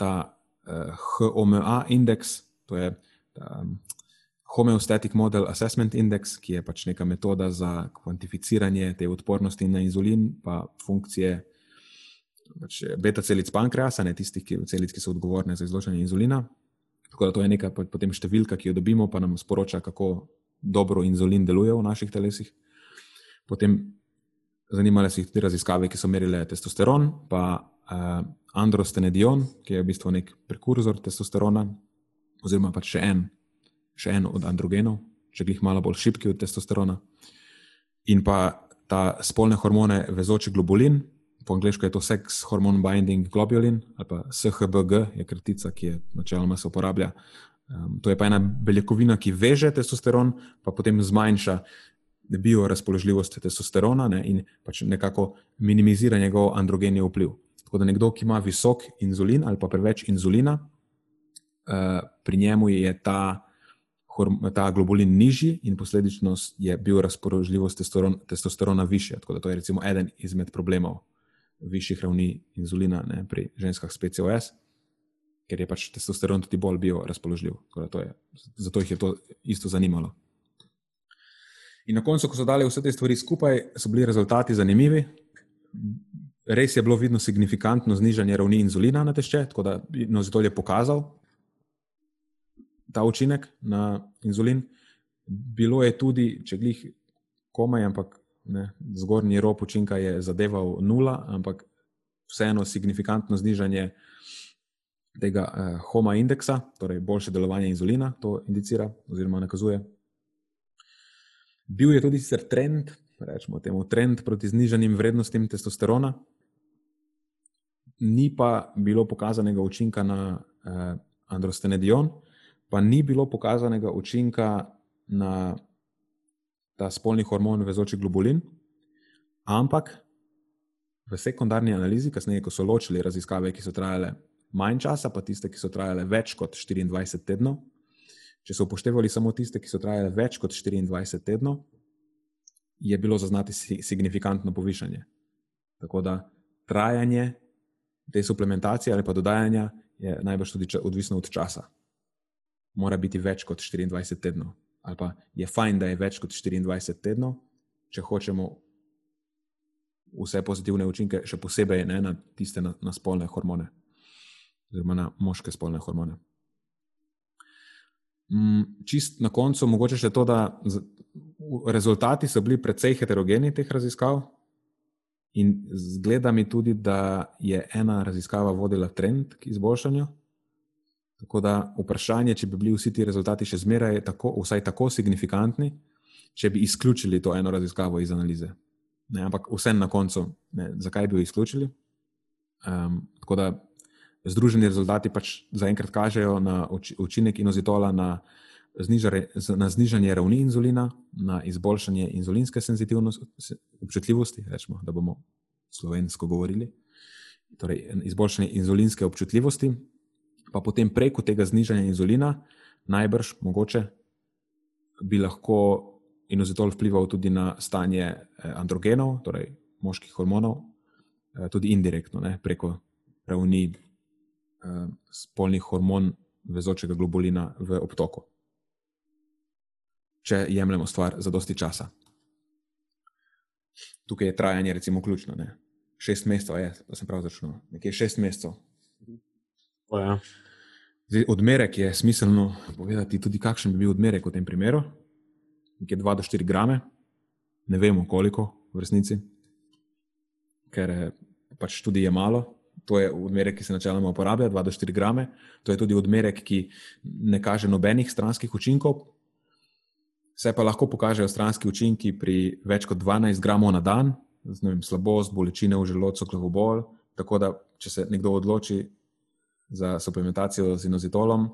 ta uh, HOMA indeks, to je ta, Homeostatic Model Assessment Index, ki je pač neka metoda za kvantificiranje te odpornosti na inzulin, pa funkcije pač beta celic pankreasa, ne tistih ki, celic, ki so odgovorne za izločanje inzulina. Tako da to je neka potem številka, ki jo dobimo, pa nam sporoča, kako dobro inzulin deluje v naših telesih. Potem zanimale so jih tudi raziskave, ki so merile testosteron, pa uh, androstenedion, ki je v bistvu nek prekurzor testosterona, oziroma pač še en še en od androgenov, če jih malo bolj šipki od testosterona. In pa ta spolne hormone, vezoči globulin, po angliško je to sex hormone binding globulin, ali pa SHBG, je kratica, ki je načeloma se uporablja. Um, to je pa ena beljakovina, ki veže testosteron, pa potem zmanjša biorazpoložljivost testosterona ne, in pač nekako minimizira njegov androgenni vpliv. Tako da nekdo, ki ima visok inzulin ali pa preveč inzulina, uh, pri njemu je ta ta globulin nižji in posledično je bil razpoložljivost testosteron, testosterona više. Tako da to je recimo eden izmed problemov višjih ravni inzulina ne, pri ženskah s PCOS, ker je pač testosteron tudi bolj biorazpoložljiv. Zato jih je to isto zanimalo. In na koncu, ko so dali vse te stvari skupaj, so bili rezultati zanimivi. Res je bilo vidno signifikantno znižanje ravni inzulina na tešče, tako da je pokazal, ta učinek na inzulin. Bilo je tudi, če glih komaj, ampak ne, zgornji rob učinka je zadeval nula, ampak vseeno signifikantno znižanje tega uh, homa indeksa, torej boljše delovanje inzulina, to indicira oziroma nakazuje. Bil je tudi sicer trend, rečemo temu, trend proti znižanim vrednostim testosterona, ni pa bilo pokazanega učinka na uh, androstenedion, pa ni bilo pokazanega učinka na ta spolni hormon, vezoči globulin, ampak v sekundarni analizi, kasneje, ko so ločili raziskave, ki so trajale manj časa, pa tiste, ki so trajale več kot 24 tednov. Če so upoštevali samo tiste, ki so trajale več kot 24 tednov, je bilo zaznati signifikantno povišanje. Tako da trajanje te suplementacije ali pa dodajanja je najbrž tudi odvisno od časa. Mora biti več kot 24 tednov, ali pa je fajn, da je več kot 24 tednov, če hočemo vse pozitivne učinke, še posebej ne, na tiste na, na spolne hormone oziroma na moške spolne hormone. Mm, čist na koncu, mogoče še to, da rezultati so bili precej heterogeni teh raziskav, in zgleda mi tudi, da je ena raziskava vodila trend k izboljšanju. Tako da vprašanje, če bi bili vsi ti rezultati še zmeraj tako, vsaj tako signifikantni, če bi izključili to eno raziskavo iz analize. Ne, ampak vsem na koncu, ne, zakaj bi jo izključili? Um, tako da združeni rezultati pač zaenkrat kažejo na učinek inozitola na, znižare, na znižanje ravni inzulina, na izboljšanje inzulinske senzitivnosti, občutljivosti, rečemo, da bomo slovensko govorili, torej izboljšanje inzulinske občutljivosti, pa potem preko tega znižanja inzulina, najbrž mogoče bi lahko inozitol vplival tudi na stanje eh, androgenov, torej moških hormonov, eh, tudi indirektno, ne, preko ravni uh, spolnih hormon vezočega globulina v obtoku. Če jemljemo stvar za dosti časa. Tukaj je trajanje, recimo, ključno. Ne? Šest mesecev je, da sem prav začel. Nekje šest mesecev. Ja. Zdaj, odmerek je smiselno povedati tudi, kakšen bi bil odmerek v tem primeru. Nekje 2 do 4 grame, ne vemo koliko v resnici, ker pač tudi je malo, To je odmerek, ki se načeloma uporablja, 2 do 4 grame. To je tudi odmerek, ki ne kaže nobenih stranskih učinkov. Se pa lahko pokažejo stranski učinki pri več kot 12 gramov na dan, vem, slabost, bolečine v želodcu, glavobol. Tako da, če se nekdo odloči za suplementacijo z inozitolom,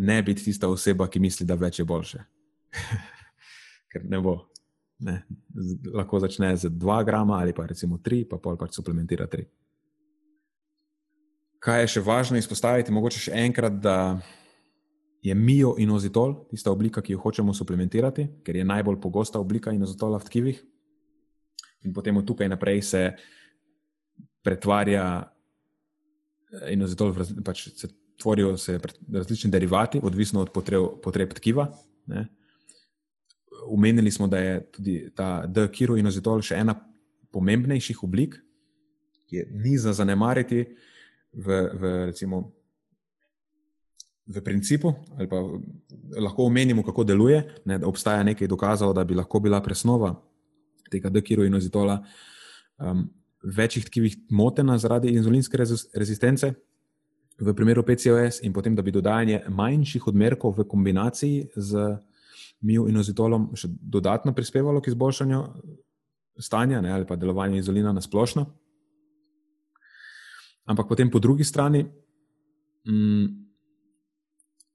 ne biti tista oseba, ki misli, da več je boljše. Ker ne bo. Ne. Lahko začne z 2 grama ali pa recimo 3, pa pol pač suplementira 3 kaj je še važno izpostaviti, mogoče še enkrat, da je mioinozitol tista oblika, ki jo hočemo suplementirati, ker je najbolj pogosta oblika inozitola v tkivih. In potem od tukaj naprej se pretvarja eh, inozitol, pač se tvorijo se različni derivati, odvisno od potreb, potreb tkiva. Ne. Umenili smo, da je tudi ta D-kiroinozitol še ena pomembnejših oblik, ki je ni za zanemariti v, v, recimo, v principu, ali pa lahko omenimo, kako deluje. Ne, obstaja nekaj dokazov, da bi lahko bila presnova tega dekiroinozitola um, večjih tkivih motena zaradi inzulinske rezistence. V primeru PCOS, in potem, da bi dodajanje manjših odmerkov v kombinaciji z mioinozitolom še dodatno prispevalo k izboljšanju stanja ne, ali pa delovanja inzulina na splošno. Ampak potem po drugi strani, mm,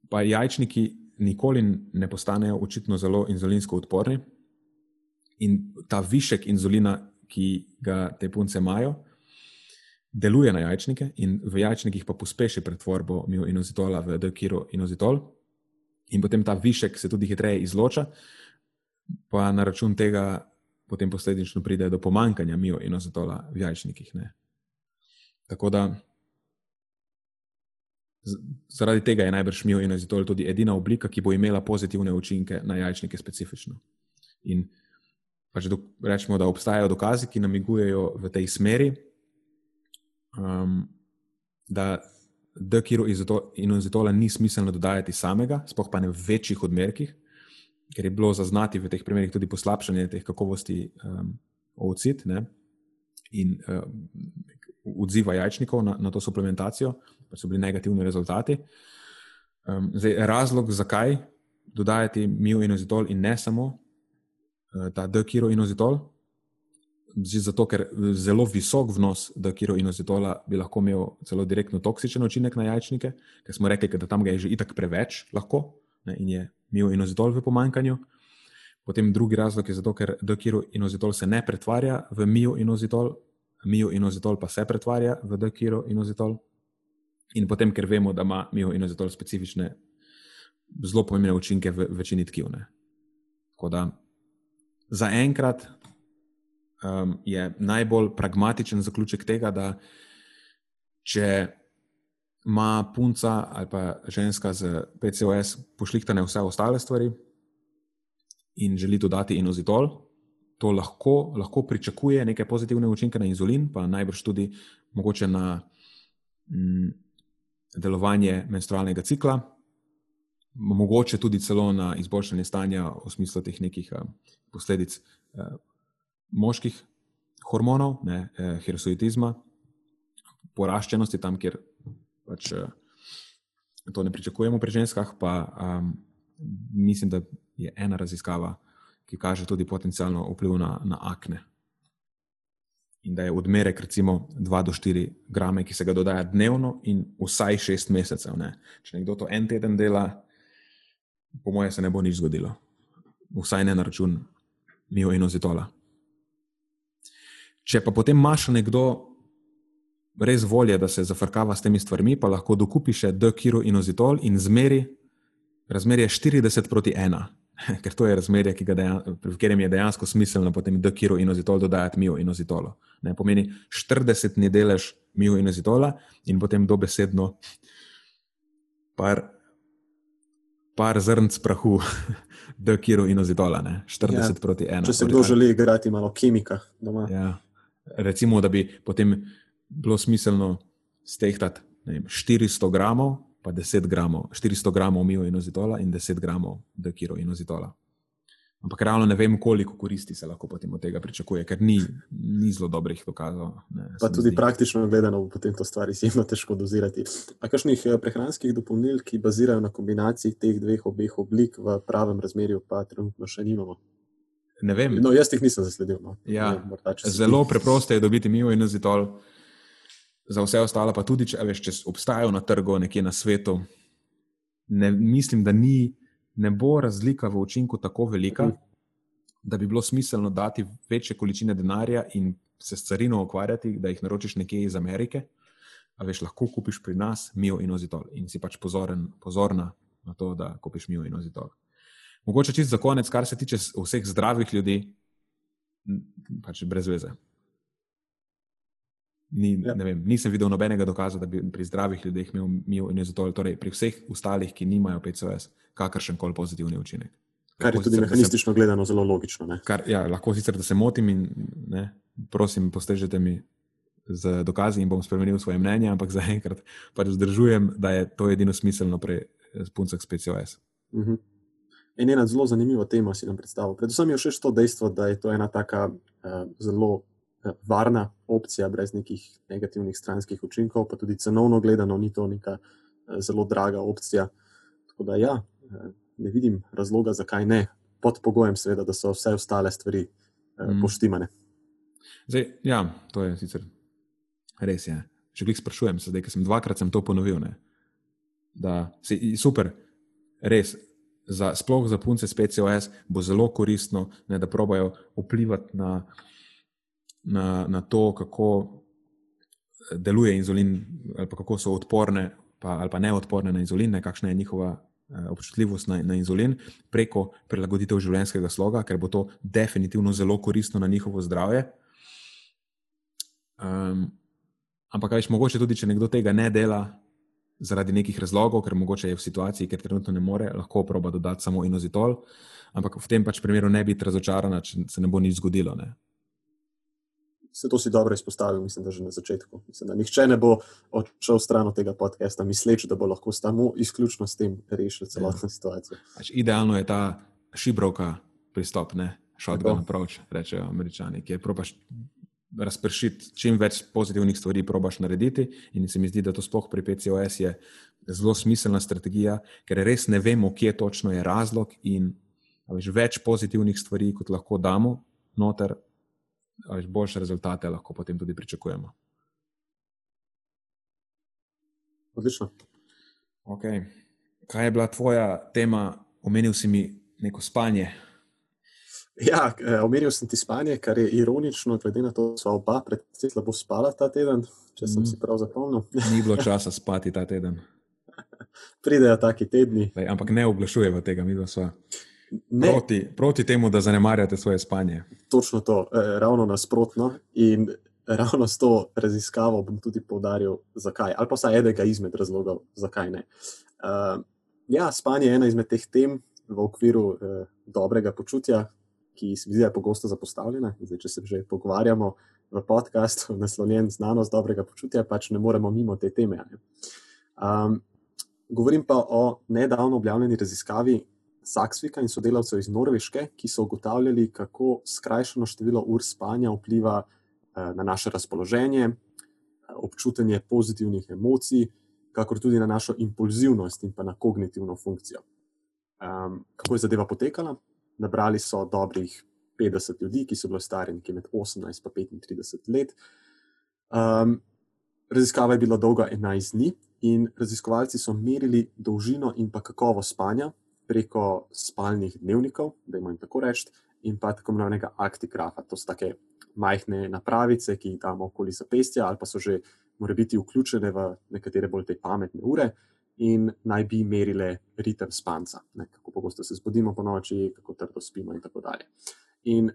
pa jajčniki nikoli ne postanejo očitno zelo inzulinsko odporni. In ta višek inzulina, ki ga te punce imajo, deluje na jajčnike, in v jajčnikih pa pospeši pretvorbo mioinozitola v dekiroinozitol, in potem ta višek se tudi hitreje izloča, pa na račun tega potem posledično pride do pomankanja mioinozitola v jajčnikih. Ne. Tako da zaradi tega je najbrž mil in azitol tudi edina oblika, ki bo imela pozitivne učinke na jajčnike specifično. In pač do, rečemo, da obstajajo dokazi, ki namigujejo v tej smeri, um, da dekiro in azitola ni smiselno dodajati samega, spoh pa ne v večjih odmerkih, ker je bilo zaznati v teh primerih tudi poslabšanje teh kakovosti um, ovcit. In uh, odziva jajčnikov na, na to suplementacijo, pa so bili negativni rezultati. Um, zdaj, razlog, zakaj dodajati mioinozitol in ne samo uh, ta D-kiroinozitol, zato ker zelo visok vnos D-kiroinozitola bi lahko imel celo direktno toksičen učinek na jajčnike, ker smo rekli, da tam ga je že itak preveč lahko ne, in je mioinozitol v pomankanju. Potem drugi razlog je zato, ker D-kiroinozitol se ne pretvarja v mioinozitol, mioinozitol pa se pretvarja v D-kiroinozitol. In potem, ker vemo, da ima mioinozitol specifične, zelo pomembne učinke v večini tkiv. Tako da zaenkrat um, je najbolj pragmatičen zaključek tega, da če ima punca ali pa ženska z PCOS pošlihtane vse ostale stvari in želi dodati inozitol, to lahko, lahko pričakuje neke pozitivne učinke na inzulin, pa najbrž tudi mogoče na. Mm, delovanje menstrualnega cikla, mogoče tudi celo na izboljšanje stanja v smislu teh nekih uh, posledic uh, moških hormonov, ne, uh, hirosoidizma, poraščenosti tam, kjer pač, uh, to ne pričakujemo pri ženskah. Pa um, mislim, da je ena raziskava, ki kaže tudi potencijalno vpliv na, na akne in da je odmerek recimo 2 do 4 grame, ki se ga dodaja dnevno in vsaj 6 mesecev. Ne. Če nekdo to en teden dela, po mojem, se ne bo nič zgodilo. Vsaj ne na račun mioinozitola. Če pa potem imaš nekdo res volje, da se zafrkava s temi stvarmi, pa lahko dokupi še D-kiroinozitol in zmeri razmerje 40 proti 1. ker to je razmerje, v katerem je dejansko smiselno potem dekiro inozitol dodajati mio inozitolo. Ne, pomeni 40-ni delež mio inozitola in potem dobesedno par, par zrnc prahu dekiro inozitola, ne, 40 ja, proti 1. Če se kdo želi igrati malo kemika doma. Ja, recimo, da bi potem bilo smiselno stehtati 400 gramov pa 10 gramov, 400 gramov mioinozitola in 10 gramov dekiroinozitola. Ampak realno ne vem, koliko koristi se lahko potem od tega pričakuje, ker ni, ni zelo dobrih dokazov. Ne, pa tudi zdi. praktično gledano, bo potem to stvar izjemno težko dozirati. A kakšnih eh, prehranskih dopolnil, ki bazirajo na kombinaciji teh dveh obeh oblik v pravem razmerju, pa trenutno še nimamo? Ne vem. No, jaz jih nisem zasledil. No. Ja, ne, morda, zelo preprosto je dobiti mioinozitol za vse ostale, pa tudi, če, veš, če obstajajo na trgu, nekje na svetu, ne, mislim, da ni, ne bo razlika v učinku tako velika, da bi bilo smiselno dati večje količine denarja in se s carino ukvarjati, da jih naročiš nekje iz Amerike. A veš, lahko kupiš pri nas mio in ozitol in si pač pozoren, pozorna na to, da kupiš mio in ozitol. Mogoče čist za konec, kar se tiče vseh zdravih ljudi, pač brez veze. Ni, ja. vem, nisem videl nobenega dokaza, da bi pri zdravih ljudeh imel mil in izotol, torej pri vseh ostalih, ki nimajo PCOS, kakršen koli pozitivni učinek. Kar je tudi sicer, mehanistično se, gledano zelo logično. Kar, ja, lahko sicer, da se motim in ne, prosim, postrežite mi z dokazi in bom spremenil svoje mnenje, ampak zaenkrat pač vzdržujem, da je to edino smiselno pri puncah s PCOS. Uh. -huh. In ena zelo zanimiva tema si nam predstavlja. Predvsem je še to dejstvo, da je to ena taka uh, zelo varna opcija, brez nekih negativnih stranskih učinkov, pa tudi cenovno gledano, ni to neka eh, zelo draga opcija. Tako da, ja, eh, ne vidim razloga, zakaj ne, pod pogojem, seveda, da so vse ostale stvari mm. poštimane. Zdaj, ja, to je sicer res. Je. Če jih sprašujem, zdaj, ker sem dvakrat sem to ponovil, ne, da je super, res. Za, sploh za punce s PCOS bo zelo koristno, ne, da probajo vplivati na na, na to, kako deluje inzulin, ali kako so odporne pa, ali pa neodporne na inzulin, ne, kakšna je njihova eh, občutljivost na, na inzulin, preko prilagoditev življenjskega sloga, ker bo to definitivno zelo koristno na njihovo zdravje. Um, ampak, veš, mogoče tudi, če nekdo tega ne dela. Zaradi nekih razlogov, ker mogoče je v situaciji, ker trenutno ne more, lahko proba dodati samo inozitol, ampak v tem pač primeru ne biti razočarana, če se ne bo nič zgodilo. Ne se to si dobro izpostavil, mislim, da že na začetku. Mislim, da nihče ne bo odšel stran od tega podcasta, misleč, da bo lahko samo izključno s tem rešil celotno ja. situacijo. Pač idealno je ta šibroka pristop, ne shotgun approach, rečejo američani, ki je probaš razpršiti čim več pozitivnih stvari, probaš narediti. In se mi zdi, da to sploh pri PCOS je zelo smiselna strategija, ker res ne vemo, kje točno je razlog. In veš, več pozitivnih stvari, kot lahko damo noter, veš, boljše rezultate lahko potem tudi pričakujemo. Odlično. Okay. Kaj je bila tvoja tema? Omenil si mi neko spanje. Ja, eh, omenil sem ti spanje, kar je ironično, glede na to, da smo oba predvsej slabo spala ta teden, če sem mm. si prav zapomnil. Ni bilo časa spati ta teden. Pridejo taki tedni. Lej, ampak ne oglašujemo tega, mi smo proti, proti temu, da zanemarjate svoje spanje. Točno to, eh, ravno nasprotno. In ravno s to raziskavo bom tudi povdaril, zakaj. Ali pa vsaj enega izmed razlogov, zakaj ne. Uh, ja, spanje je ena izmed teh tem v okviru uh, dobrega počutja, ki se mi zdi pogosto zapostavljena. Zdaj, če se že pogovarjamo v podkastu, naslovljen znanost dobrega počutja, pač ne moremo mimo te teme. Um, govorim pa o nedavno objavljeni raziskavi Saksvika in sodelavcev iz Norveške, ki so ugotavljali, kako skrajšano število ur spanja vpliva uh, na naše razpoloženje, občutenje pozitivnih emocij, kakor tudi na našo impulzivnost in pa na kognitivno funkcijo. Um, kako je zadeva potekala? nabrali so dobrih 50 ljudi, ki so bili stari nekje med 18 in 35 let. Um, raziskava je bila dolga 11 dni in raziskovalci so merili dolžino in pa kakovost spanja preko spalnih dnevnikov, da jim tako rečem, in pa tako imenovanega aktigrafa. To so take majhne napravice, ki jih damo okoli zapestja, ali pa so že more biti vključene v nekatere bolj te pametne ure in naj bi merile ritem spanca, ne, kako pogosto se zbudimo po noči, kako trdo spimo in tako dalje. In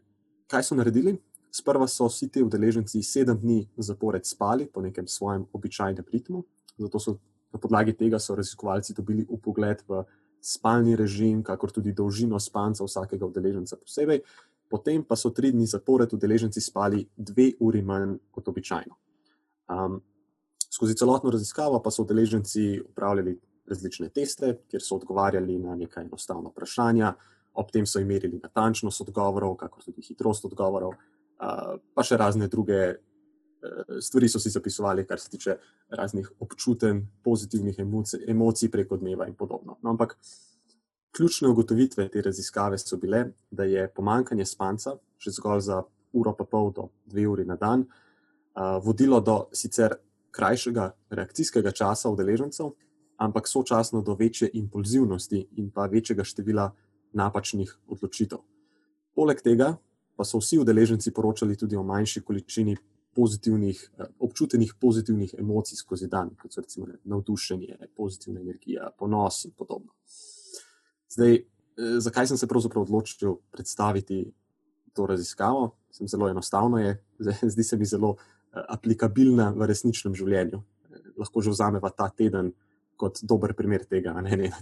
kaj so naredili? Sprva so vsi ti udeleženci sedem dni zapored spali po nekem svojem običajnem ritmu, zato so na podlagi tega raziskovalci dobili upogled v spalni režim, kakor tudi dolžino spanca vsakega udeleženca posebej. Potem pa so tri dni zapored udeleženci spali dve uri manj kot običajno. Um, Skozi celotno raziskavo pa so udeleženci upravljali različne teste, kjer so odgovarjali na neka enostavna vprašanja, ob tem so imeli natančnost odgovorov, kakor tudi hitrost odgovorov, pa še razne druge stvari so si zapisovali, kar se tiče raznih občutenj, pozitivnih emocij preko dneva in podobno. No, ampak ključne ugotovitve te raziskave so bile, da je pomankanje spanca, že zgolj za uro pa pol do dve uri na dan, vodilo do sicer krajšega reakcijskega časa udeležencev, ampak sočasno do večje impulzivnosti in pa večjega števila napačnih odločitev. Poleg tega pa so vsi udeleženci poročali tudi o manjši količini pozitivnih, eh, občutenih pozitivnih emocij skozi dan, kot so recimo navdušenje, pozitivna energija, ponos in podobno. Zdaj, eh, zakaj sem se pravzaprav odločil predstaviti to raziskavo? Sem zelo enostavno je, zdi se mi zelo Eh, aplikabilna v resničnem življenju. Lahko že vzamemo ta teden kot dober primer tega. Ne, ne.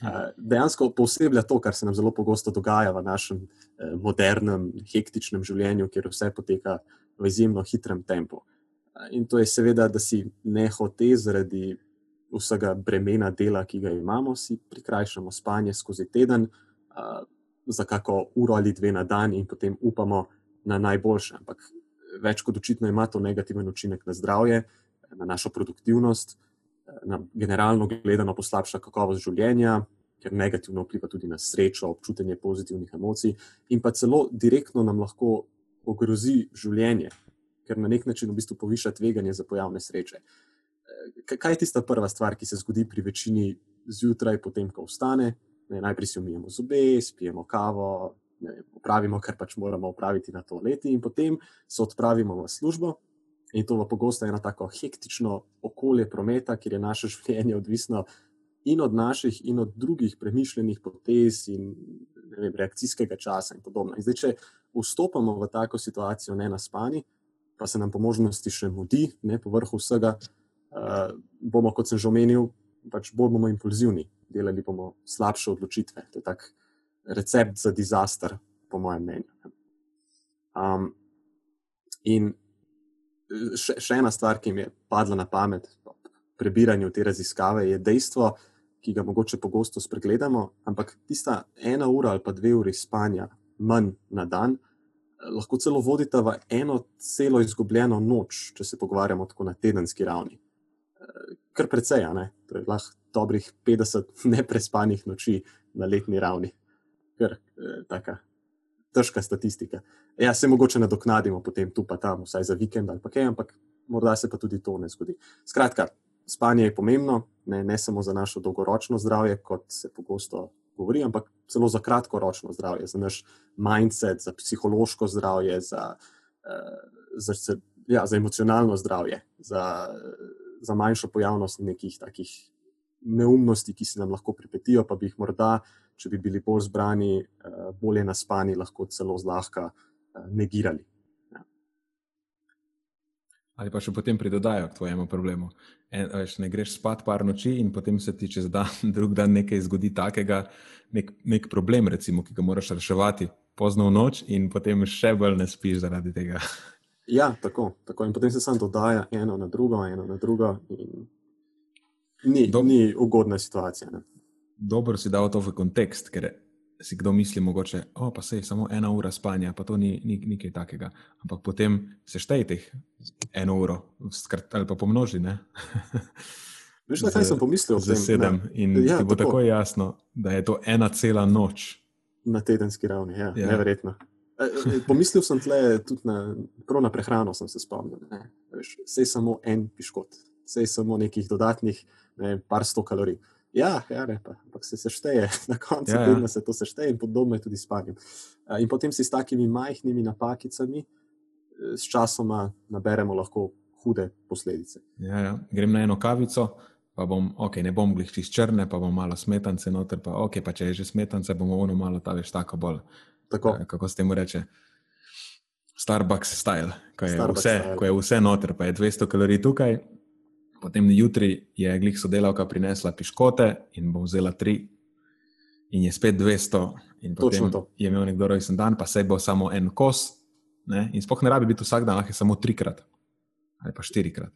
Eh, dejansko posebej to, kar se nam zelo pogosto dogaja v našem modernem, hektičnem življenju, kjer vse poteka v izjemno hitrem tempu. In to je seveda, da si ne hote zaradi vsega bremena dela, ki ga imamo, si prikrajšamo spanje skozi teden za kako uro ali dve na dan in potem upamo na najboljše. Ampak več kot očitno ima to negativen učinek na zdravje, na našo produktivnost, na generalno gledano poslabša kakovost življenja, ker negativno vpliva tudi na srečo, občutenje pozitivnih emocij in pa celo direktno nam lahko ogrozi življenje, ker na nek način v bistvu poviša tveganje za pojav nesreče. Kaj je tista prva stvar, ki se zgodi pri večini zjutraj, potem, ko vstane? Najprej si umijemo zobe, spijemo kavo, vem, opravimo, kar pač moramo opraviti na to leti, in potem se odpravimo v službo. In to je pogosto eno tako hektično okolje prometa, kjer je naše življenje odvisno in od naših, in od drugih premišljenih potez in vem, reakcijskega časa in podobno. In zdaj, če vstopamo v tako situacijo, ne na spani, pa se nam po možnosti še mudi, ne po vrhu vsega, uh, bomo, kot sem že omenil, pač bolj bomo impulzivni, delali bomo slabše odločitve. To je tako recept za disaster, po mojem mnenju. Um, in še, še ena stvar, ki mi je padla na pamet pri prebiranju te raziskave, je dejstvo, ki ga mogoče pogosto spregledamo, ampak tista ena ura ali pa dve uri spanja manj na dan lahko celo vodita v eno celo izgubljeno noč, če se pogovarjamo tako na tedenski ravni. Kar precej, ne? to je lahko dobrih 50 neprespanih noči na letni ravni. Kar eh, taka težka statistika. Ja, se mogoče nadoknadimo potem tu pa tam, vsaj za vikend ali kaj, ampak morda se pa tudi to ne zgodi. Skratka, spanje je pomembno, ne, ne samo za našo dolgoročno zdravje, kot se pogosto govori, ampak celo za kratkoročno zdravje, za naš mindset, za psihološko zdravje, za, uh, za, ja, za emocionalno zdravje, za, za manjšo pojavnost nekih takih neumnosti, ki se nam lahko pripetijo, pa bi jih morda, če bi bili bolj zbrani, uh, bolje naspani, lahko celo zlahka uh, negirali ali pa še potem pridodajo k tvojemu problemu. En, veš, ne greš spat par noči in potem se ti čez dan, drug dan nekaj zgodi takega, nek, nek problem, recimo, ki ga moraš reševati pozno v noč, in potem še bolj ne spiš zaradi tega. Ja, tako, tako. In potem se samo dodaja eno na drugo, eno na drugo. Ni, ni ugodna situacija. Ne? Dobro si dal to v kontekst, ker si kdo misli, mogoče, oh, pa se je samo ena ura spanja, pa to ni, ni nekaj takega. Ampak potem seštej teh eno uro, skrat, ali pa pomnoži. Veš, kaj sem pomislil? Za sedem. In ja, ti bo tako. tako jasno, da je to ena cela noč. Na tedenski ravni, ja, ja. neverjetno. E, e, pomislil sem tle tudi na, na prehrano, sem se spomnil. Vse je samo en piškot, vse je samo nekih dodatnih, ne, par sto kalorij. Ja, ja ne, pa, ampak se sešteje, na koncu ja, ja. se to sešteje in podobno je tudi s spanjem. In potem si s takimi majhnimi napakicami, e, s časoma naberemo lahko hude posledice. Ja, ja. Grem na eno kavico, pa bom, ok, ne bom glih čist črne, pa bom malo smetance noter, pa ok, pa če je že smetance, bomo ono malo ta veš tako bolj. Tako. Kako se temu reče? Starbucks style, ko je, Starbucks vse, style. ko je vse noter, pa je 200 kalorij tukaj, Potem jutri je glih sodelavka prinesla piškote in bo vzela tri, in je spet 200, in potem je imel nekdo rojsten dan, pa se bo samo en kos. Ne? In spoh ne rabi biti vsak dan, lahko je samo trikrat ali pa štirikrat.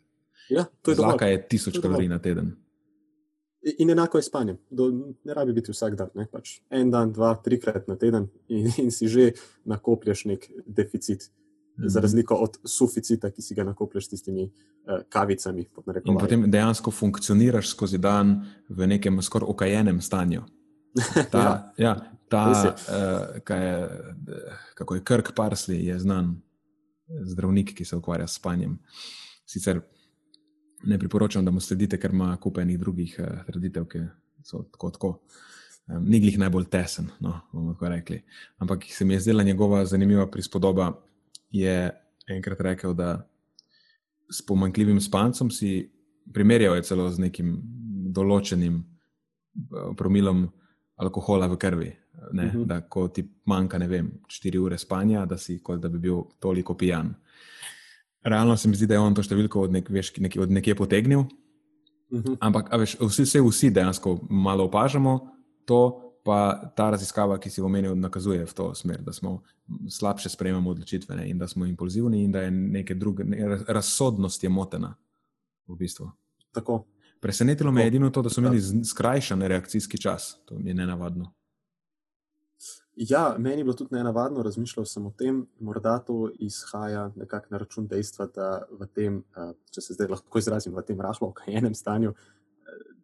Ja, to je Zlaka je tisoč kalorij na teden. In enako je s spanjem. Ne rabi biti vsak dan. Pač en dan, dva, trikrat na teden, in, in si že nakoplješ nek deficit. -hmm. za razliko od suficita, ki si ga nakoplješ s tistimi uh, kavicami. In potem dejansko funkcioniraš skozi dan v nekem skoraj okajenem stanju. Ta, ja. Ja, ta, uh, kaj je, kako je Kirk Parsley, je znan zdravnik, ki se ukvarja s spanjem. Sicer ne priporočam, da mu sledite, ker ima kupenih drugih uh, traditev, ki so tako. tako. Um, ni glih najbolj tesen, no, bomo tako rekli. Ampak se mi je zdela njegova zanimiva prispodoba, je enkrat rekel, da s pomankljivim spancem si primerjal celo z nekim določenim eh, promilom alkohola v krvi. Ne, uh mhm. -huh. Da, ko ti manjka, ne vem, 4 ure spanja, da si kot da bi bil toliko pijan. Realno se mi zdi, da je on to številko od, nek, veš, nek, od nekje potegnil. Uh mhm. -huh. Ampak veš, vsi, vsi dejansko malo opažamo to, pa ta raziskava, ki si omenil, nakazuje v to smer, da smo slabše sprejemamo odločitve ne, in da smo impulzivni in da je neka druga ne, razsodnost je motena. V bistvu. Tako. Presenetilo me je edino to, da so imeli skrajšan reakcijski čas. To mi je nenavadno. Ja, meni je bilo tudi nenavadno, razmišljal sem o tem, morda to izhaja nekako na račun dejstva, da v tem, če se zdaj lahko izrazim, v tem rahlo okajenem stanju,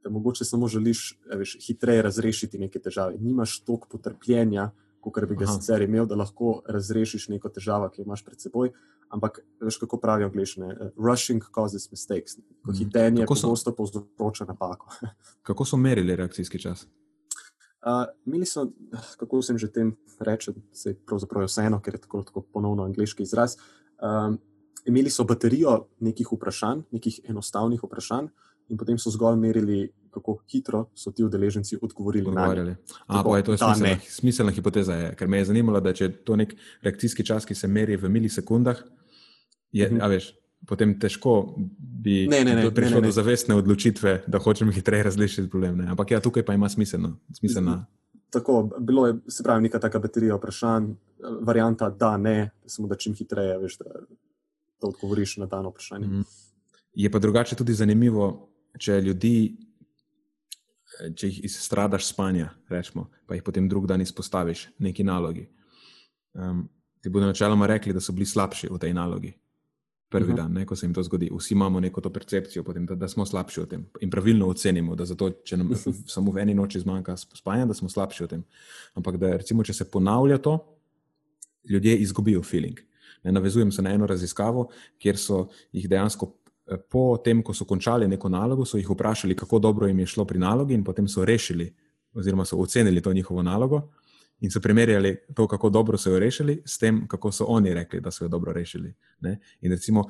da mogoče samo želiš veš, hitreje razrešiti neke težave. Nimaš toliko potrpljenja, kot bi ga Aha. sicer imel, da lahko razrešiš neko težavo, ki jo imaš pred seboj. Ampak, veš, kako pravijo angliški, rushing causes mistakes. Ko mhm. hitenje pogosto povzroča napako. kako so merili reakcijski čas? Uh, imeli so, kako sem že tem rekel, se je pravzaprav vseeno, ker je tako, tako ponovno angliški izraz. Um, imeli so baterijo nekih vprašanj, nekih enostavnih vprašanj, in potem so zgolj merili, kako hitro so ti udeleženci odgovorili. odgovorili. Tako, je to je smiselna, smiselna hipoteza, je, ker me je zanimalo, da če je to nek reakcijski čas, ki se meri v milisekundah, je, uh mhm. -huh. veš, potem težko bi ne, ne, ne, prišlo ne, ne, ne. do zavestne odločitve, da hočem hitreje razrešiti problem. Ne. Ampak ja, tukaj pa ima smiselno. smiselno. Tako, bilo je, se pravi, neka taka baterija vprašanj, varianta da, ne, samo da čim hitreje, veš, da, da odgovoriš na dano vprašanje. Mm. Je pa drugače tudi zanimivo, če ljudi, če jih izstradaš spanja, rečemo, pa jih potem drug dan izpostaviš neki nalogi. Um, ti bodo načeloma rekli, da so bili slabši v tej nalogi. Prvi uh -huh. dan, ne, ko se jim to zgodi. Vsi imamo neko to percepcijo, potem, da, da smo slabši v tem in pravilno ocenimo, da zato, če nam samo v eni noči zmanjka spanja, da smo slabši v tem. Ampak da, recimo, če se ponavlja to, ljudje izgubijo feeling. Ne, navezujem se na eno raziskavo, kjer so jih dejansko po tem, ko so končali neko nalogo, so jih vprašali, kako dobro jim je šlo pri nalogi, in potem so rešili, oziroma so ocenili to njihovo nalogo in so primerjali to, kako dobro so jo rešili, s tem, kako so oni rekli, da so jo dobro rešili. Ne? In recimo,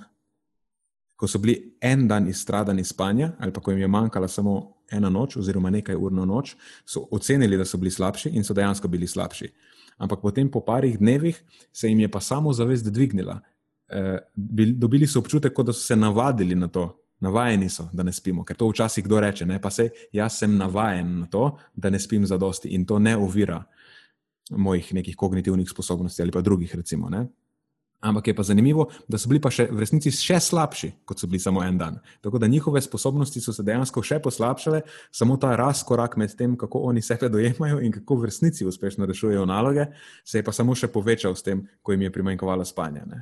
ko so bili en dan izstradani spanja, ali pa ko jim je manjkala samo ena noč, oziroma nekaj urno noč, so ocenili, da so bili slabši in so dejansko bili slabši. Ampak potem, po parih dnevih, se jim je pa samo zavest dvignila. E, dobili so občutek, da so se navadili na to, navajeni so, da ne spimo. Ker to včasih kdo reče, ne? pa se jaz sem navajen na to, da ne spim za dosti in to ne ovira mojih nekih kognitivnih sposobnosti ali pa drugih, recimo. Ne? Ampak je pa zanimivo, da so bili pa še, v resnici še slabši, kot so bili samo en dan. Tako da njihove sposobnosti so se dejansko še poslabšale, samo ta razkorak med tem, kako oni sebe dojemajo in kako v resnici uspešno rešujejo naloge, se je pa samo še povečal s tem, ko jim je primanjkovalo spanja. Ne?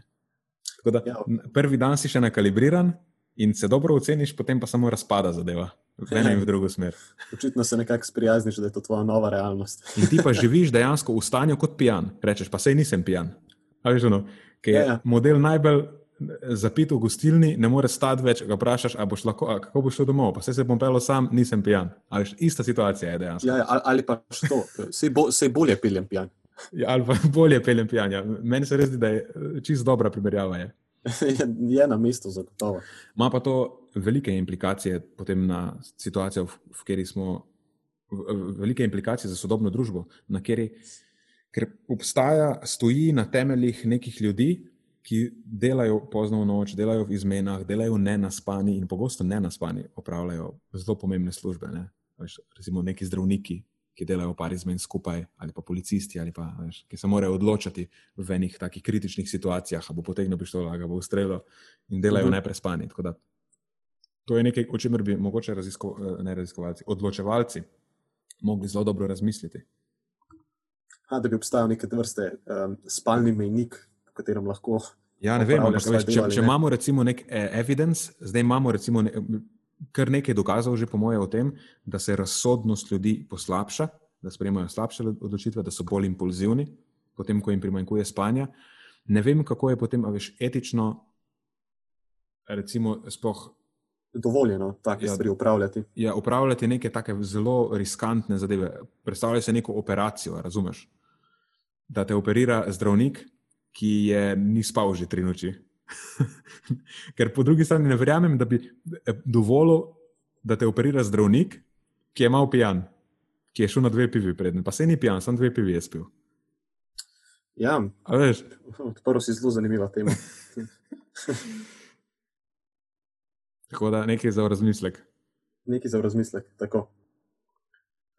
Tako da ja. prvi dan si še nakalibriran in se dobro oceniš, potem pa samo razpada zadeva. V eno in v drugo smer. Očitno se nekako sprijazniš, da je to tvoja nova realnost. In ti pa živiš dejansko v stanju kot pijan. Rečeš, pa sej nisem pijan. Ali že no, ki je ja, ja. model najbolj zapit v gostilni, ne more stati več, ga vprašaš, boš lahko, a kako boš šel domov. Pa se bom pel sam, nisem pijan. Ali ista situacija je dejansko. Ja, ja, ali pa što, se bo, bolje peljem pijan. Ja, ali pa bolje peljem pijan. Ja. Meni se res zdi, da je čist dobra primerjava. Je. je na mestu, zagotovo. Ma pa to velike implikacije na situacijo, v, v kateri smo, v, velike implikacije za sodobno družbo, na kateri obstaja, stoji na temeljih nekih ljudi, ki delajo pozno v noč, delajo v izmenah, delajo ne na spani in pogosto ne na spani, opravljajo zelo pomembne službe. Ne? Recimo neki zdravniki, ki delajo par izmen skupaj, ali pa policisti, ali pa, veš, ki se morajo odločiti v enih takih kritičnih situacijah, ali bo potegnil pištolo, ali bo ustrelil in delajo mhm. -huh. neprespani. Da, to je nekaj, o čemer bi mogoče razisko, eh, ne raziskovalci, odločevalci mogli zelo dobro razmisliti. A, da bi obstajal neke vrste um, spalni mejnik, v katerem lahko. Ja, ne vem, ampak če, če imamo recimo nek eh, evidence, zdaj imamo recimo. Ne, kar nekaj dokazov, že po mojem, o tem, da se razsodnost ljudi poslabša, da sprejemajo slabše odločitve, da so bolj impulzivni, potem, ko jim primanjkuje spanja. Ne vem, kako je potem, a veš, etično, recimo, spoh. Dovoljeno take ja, stvari upravljati. Ja, upravljati neke take zelo riskantne zadeve. Predstavljaj si neko operacijo, razumeš? Da te operira zdravnik, ki je ni spal že tri noči. Ker po drugi strani ne verjamem, da bi eh, dovolil, da te operira zdravnik, ki je mal pijan, ki je šel na dve pivi prednjem. Pa se ni pijan, samo dve pivi je spil. Ja, odprl si zelo zanimiva tema. Tako da nekaj za razmislek. Nekaj za razmislek, tako.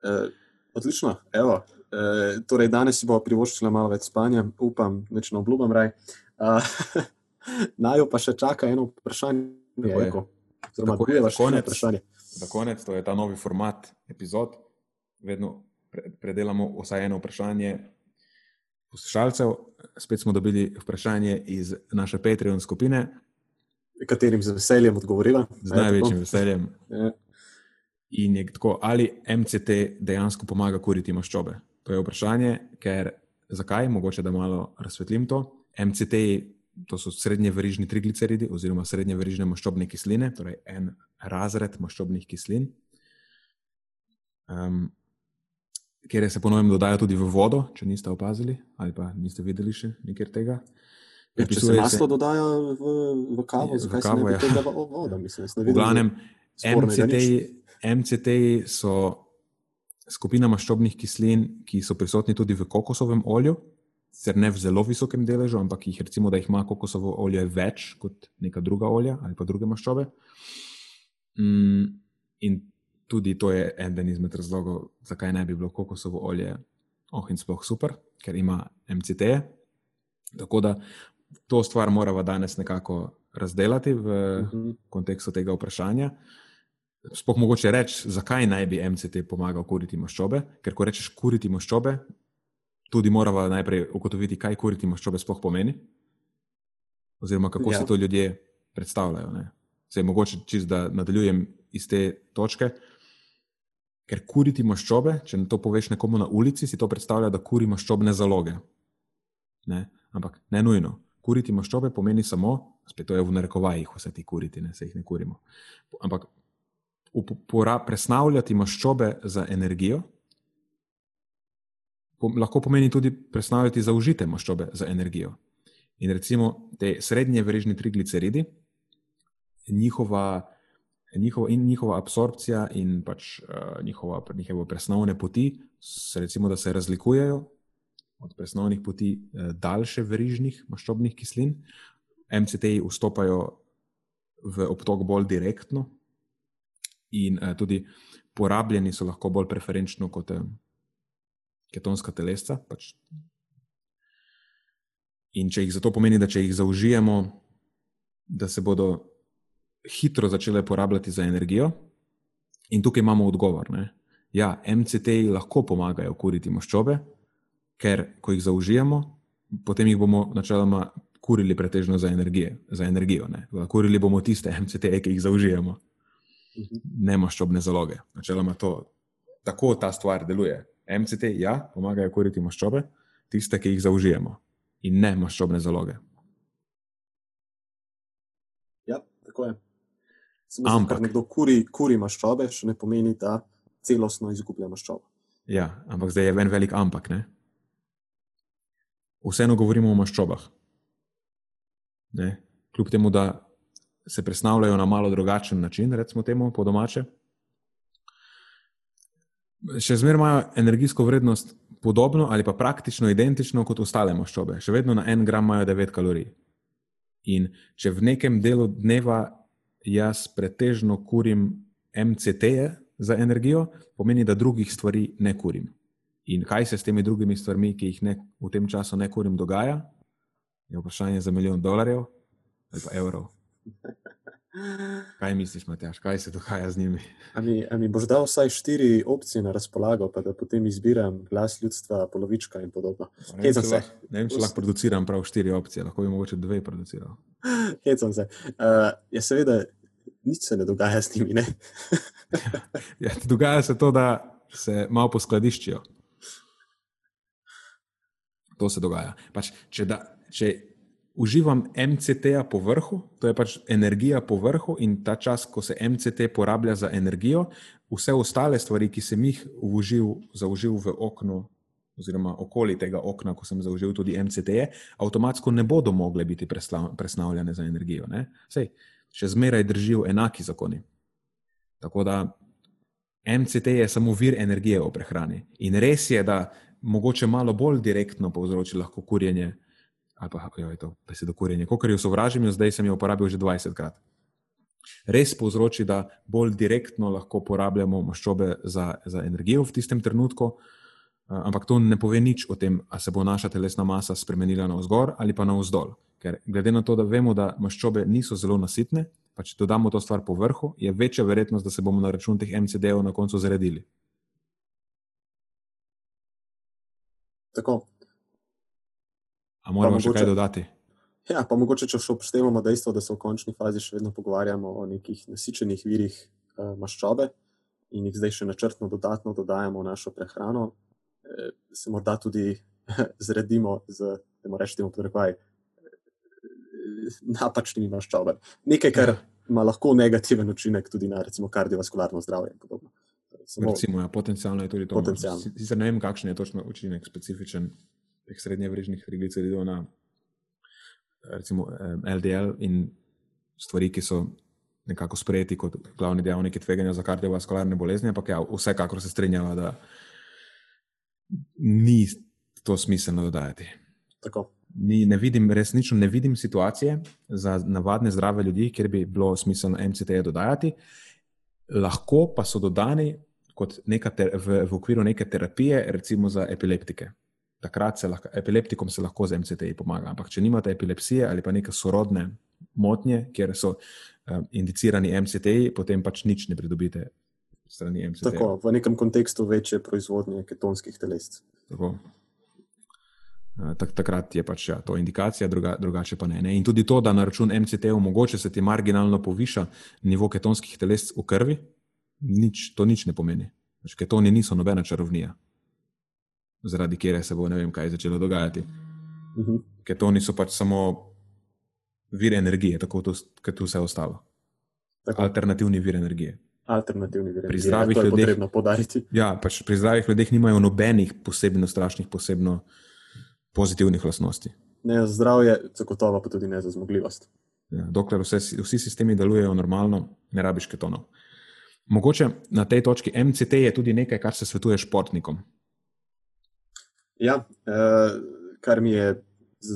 E, odlično, evo. E, torej, danes si bo privoščila malo več spanja, upam, več ne obljubam raj. Najo pa še čaka eno vprašanje. Zelo je konec. Za konec, to je ta novi format epizod. Vedno predelamo vsaj eno vprašanje poslušalcev. Spet smo dobili vprašanje iz naše Patreon skupine. Katerim z veseljem odgovorila? Z največjim veseljem. Ja. In je tako, ali MCT dejansko pomaga kuriti maščobe? To je vprašanje, ker zakaj? Mogoče da malo razsvetlim to. MCT to so srednje verižni trigliceridi oziroma srednje verižne maščobne kisline, torej en razred maščobnih kislin, um, kjer se ponovno dodajo tudi v vodo, če niste opazili ali pa niste videli še nekaj tega. Ja, če se maslo se, dodaja v, v kavo, zakaj se ne da v vodo? Mislim, v glavnem, MCT-ji MCT so skupina maščobnih kislin, ki so prisotni tudi v kokosovem olju, sicer ne v zelo visokem deležu, ampak jih recimo, da jih ima kokosovo olje več kot neka druga olja ali pa druge maščobe. Mm, in tudi to je eden izmed razlogov, zakaj ne bi bilo kokosovo olje oh in sploh super, ker ima MCT. -je. Tako da to stvar moramo danes nekako razdeliti v uh mhm. -huh. kontekstu tega vprašanja. Sploh mogoče reči, zakaj naj bi MCT pomagal kuriti maščobe, ker ko rečeš kuriti maščobe, tudi moramo najprej ugotoviti, kaj kuriti maščobe sploh pomeni, oziroma kako ja. si to ljudje predstavljajo. Ne? Se je mogoče čist, da nadaljujem iz te točke. Ker kuriti maščobe, če to poveš nekomu na ulici, si to predstavlja, da kuri maščobne zaloge. Ne? Ampak ne nujno. Kuriti maščobe pomeni samo, spet to je v narekovajih, vse ti kuriti, ne se jih ne kurimo. Ampak presnavljati maščobe za energijo lahko pomeni tudi presnavljati zaužite maščobe za energijo. In recimo te srednje verižne trigliceridi, njihova, njihova, in njihova absorpcija in pač uh, njihova, njihove presnovne poti, se, recimo, da se razlikujejo od presnovnih poti uh, daljše verižnih maščobnih kislin. MCT-ji vstopajo v obtok bolj direktno, in uh, tudi porabljeni so lahko bolj preferenčno kot uh, ketonska telesca. Pač. In če jih zato pomeni, da če jih zaužijemo, da se bodo hitro začele porabljati za energijo, in tukaj imamo odgovor. Ne? Ja, MCT-ji lahko pomagajo kuriti maščobe, ker ko jih zaužijemo, potem jih bomo načeloma kurili pretežno za, energije, za energijo. Ne? Kurili bomo tiste MCT-je, ki jih zaužijemo, mhm. ne maščobne zaloge. Načeloma to, tako ta stvar deluje. MCT, ja, pomagajo kuriti maščobe, tiste, ki jih zaužijemo, in ne maščobne zaloge. Ja, tako je. Mislim, ampak, ker nekdo kuri, kuri maščobe, še ne pomeni, da celostno izgublja maščobo. Ja, ampak zdaj je en velik ampak. Ne? Vseeno govorimo o maščobah. Ne? Kljub temu, da se presnavljajo na malo drugačen način, recimo temu po domače še zmeraj imajo energijsko vrednost podobno ali pa praktično identično kot ostale maščobe. Še vedno na en gram imajo 9 kalorij. In če v nekem delu dneva jaz pretežno kurim MCT-je za energijo, pomeni, da drugih stvari ne kurim. In kaj se s temi drugimi stvarmi, ki jih ne, v tem času ne kurim, dogaja, je vprašanje za milijon dolarjev ali pa evrov. Kaj misliš, Matjaš, kaj se dogaja z njimi? Ali mi, mi boš dal vsaj štiri opcije na razpolago, pa da potem izbiram glas ljudstva, polovička in podobno? Ne vem, če, lah, ne vem, če lahko produciram prav štiri opcije, lahko bi mogoče dve produciral. Hecam se. Uh, ja, seveda, nič se ne dogaja z njimi. ja, dogaja se to, da se malo poskladiščijo. To se dogaja. Pač, če, da, če uživam MCT-ja po vrhu, to je pač energija po vrhu in ta čas, ko se MCT porablja za energijo, vse ostale stvari, ki sem jih užil, zaužil v okno, oziroma okoli tega okna, ko sem zaužil tudi MCT-je, avtomatsko ne bodo mogle biti presnavljene za energijo. Sej, še zmeraj držijo enaki zakoni. Tako da MCT je samo vir energije v prehrani. In res je, da mogoče malo bolj direktno povzroči lahko kurjenje ali pa jo, to besedo kurjenje. Kot jo sovražim, zdaj sem jo uporabil že 20 krat. Res povzroči, da bolj direktno lahko uporabljamo maščobe za, za energijo v tistem trenutku, ampak to ne pove nič o tem, ali se bo naša telesna masa spremenila navzgor ali pa navzdol. Ker glede na to, da vemo, da maščobe niso zelo nasitne, pa če dodamo to stvar po vrhu, je večja verjetnost, da se bomo na račun teh MCD-jev na koncu zredili. Tako, A moramo še kaj dodati? Ja, pa mogoče, če še upoštevamo dejstvo, da se v končni fazi še vedno pogovarjamo o nekih nasičenih virih uh, maščobe in jih zdaj še načrtno dodatno dodajamo v našo prehrano, eh, se morda tudi zredimo z, da moramo reči, podrekvaj, napačnimi maščobami. Nekaj, kar ja. ima lahko negativen učinek tudi na recimo kardiovaskularno zdravje in podobno. Samo, recimo, ja, potencialno je tudi to. Sicer ne vem, kakšen je točno učinek specifičen teh srednje vrežnih trigliceridov na recimo, LDL in stvari, ki so nekako sprejeti kot glavni dejavniki tveganja za kardiovaskularne bolezni, ampak ja, vsekakor se strinjava, da ni to smiselno dodajati. Ni, ne vidim, resnično ne vidim situacije za navadne zdrave ljudi, kjer bi bilo smiselno MCT dodajati. Lahko pa so dodani ter, v, v okviru neke terapije, recimo za epileptike takrat se lahko, epileptikom se lahko z MCT-ji pomaga. Ampak, če nimate epilepsije ali pa neke sorodne motnje, kjer so um, indicirani MCT-ji, potem pač nič ne pridobite strani MCT. Tako, v nekem kontekstu večje proizvodnje ketonskih teles. Tako. Uh, tak, takrat je pač ja, to indikacija, druga, drugače pa ne, ne. In tudi to, da na račun MCT-ov mogoče se ti marginalno poviša nivo ketonskih teles v krvi, nič, to nič ne pomeni. Pač ketoni niso nobena čarovnija, zaradi kere se bo ne vem kaj začelo dogajati. Uh Mhm. -huh. Ketoni so pač samo vir energije, tako kot vse ostalo. Tako, Alternativni vir energije. alternativni vir. Pri energije, zdravih to je ljudeh- potrebno podariti. Ja, pač pri zdravih ljudeh nimajo nobenih posebno strašnih, posebno pozitivnih lastnosti. Ne za zdravje, zagotovo pa tudi ne za zmogljivost. Ja, dokler vse, vsi sistemi delujejo normalno, ne rabiš ketonov. Mogoče na tej točki MCT je tudi nekaj, kar se svetuje športnikom. Ja, eh, kar mi je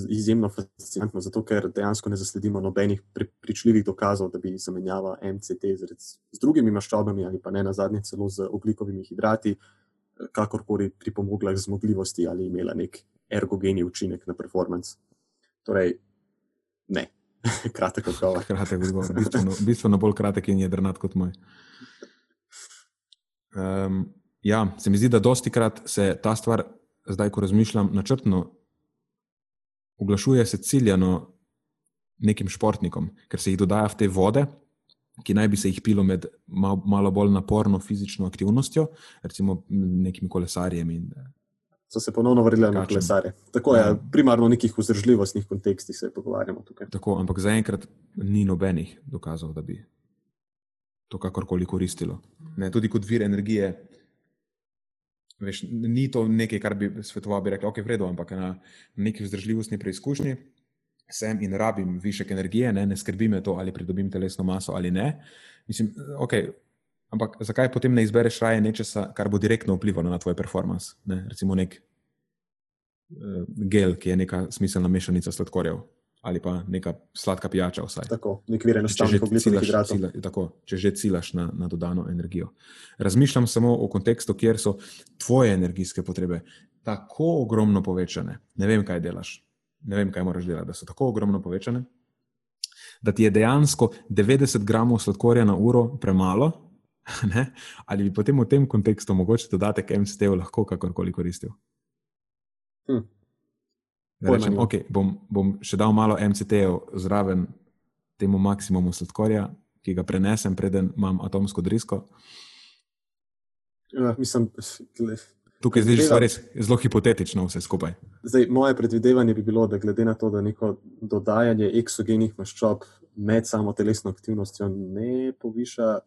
izjemno fascinantno, zato ker dejansko ne zasledimo nobenih prepričljivih dokazov, da bi zamenjava MCT z, rec- z drugimi maščobami ali pa ne na zadnje celo z oglikovimi hidrati, eh, kakorkoli pripomogla k zmogljivosti ali imela nek ergogeni učinek na performance. Torej, ne, kratek odgovor. Kratek odgovor, bistveno, bistveno bolj kratek in jedrnat kot moj. Um, ja, se mi zdi, da dosti krat se ta stvar, zdaj ko razmišljam, načrtno oglašuje se ciljano nekim športnikom, ker se jih dodaja v te vode, ki naj bi se jih pilo med mal, malo bolj naporno fizično aktivnostjo, recimo nekim kolesarjem. In, eh, So se ponovno vrnili na kolesare. Tako je, Ja. primarno v nekih vzdržljivostnih kontekstih se pogovarjamo tukaj. tako, ampak zaenkrat ni nobenih dokazov, da bi to kakorkoli koristilo. Ne, tudi kot vir energije. Veš, ni to nekaj, kar bi svetoval, bi rekel, ok, vredo, ampak na neki vzdržljivostni preizkušnji sem in rabim višek energije, ne, ne skrbi me to, ali pridobim telesno maso ali ne. Mislim, ok, ampak zakaj potem ne izbereš raje nečesa, kar bo direktno vplivalo na tvoj performance? Ne? Recimo nek uh, gel, ki je neka smiselna mešanica sladkorjev ali pa neka sladka pijača vsaj. Tako, nek vir enostavnih oglikovih hidratov. cila, tako, če že cilaš na, na dodano energijo. Razmišljam samo o kontekstu, kjer so tvoje energijske potrebe tako ogromno povečane. Ne vem, kaj delaš, ne vem, kaj moraš delati, da so tako ogromno povečane, da ti je dejansko 90 gramov sladkorja na uro premalo. Ne? Ali bi potem v tem kontekstu mogoče dodatek MCT-ev lahko kakorkoli koristil? Hm. Rečem, okay, bom, bom še dal malo MCT-jev zraven temu maksimumu sladkorja, ki ga prenesem, preden imam atomsko drisko. Ja, mislim, gle- Tukaj zdi se res zelo hipotetično vse skupaj. zdaj, moje predvidevanje bi bilo, da glede na to, da neko dodajanje eksogenih maščob med samo telesno aktivnostjo ne poviša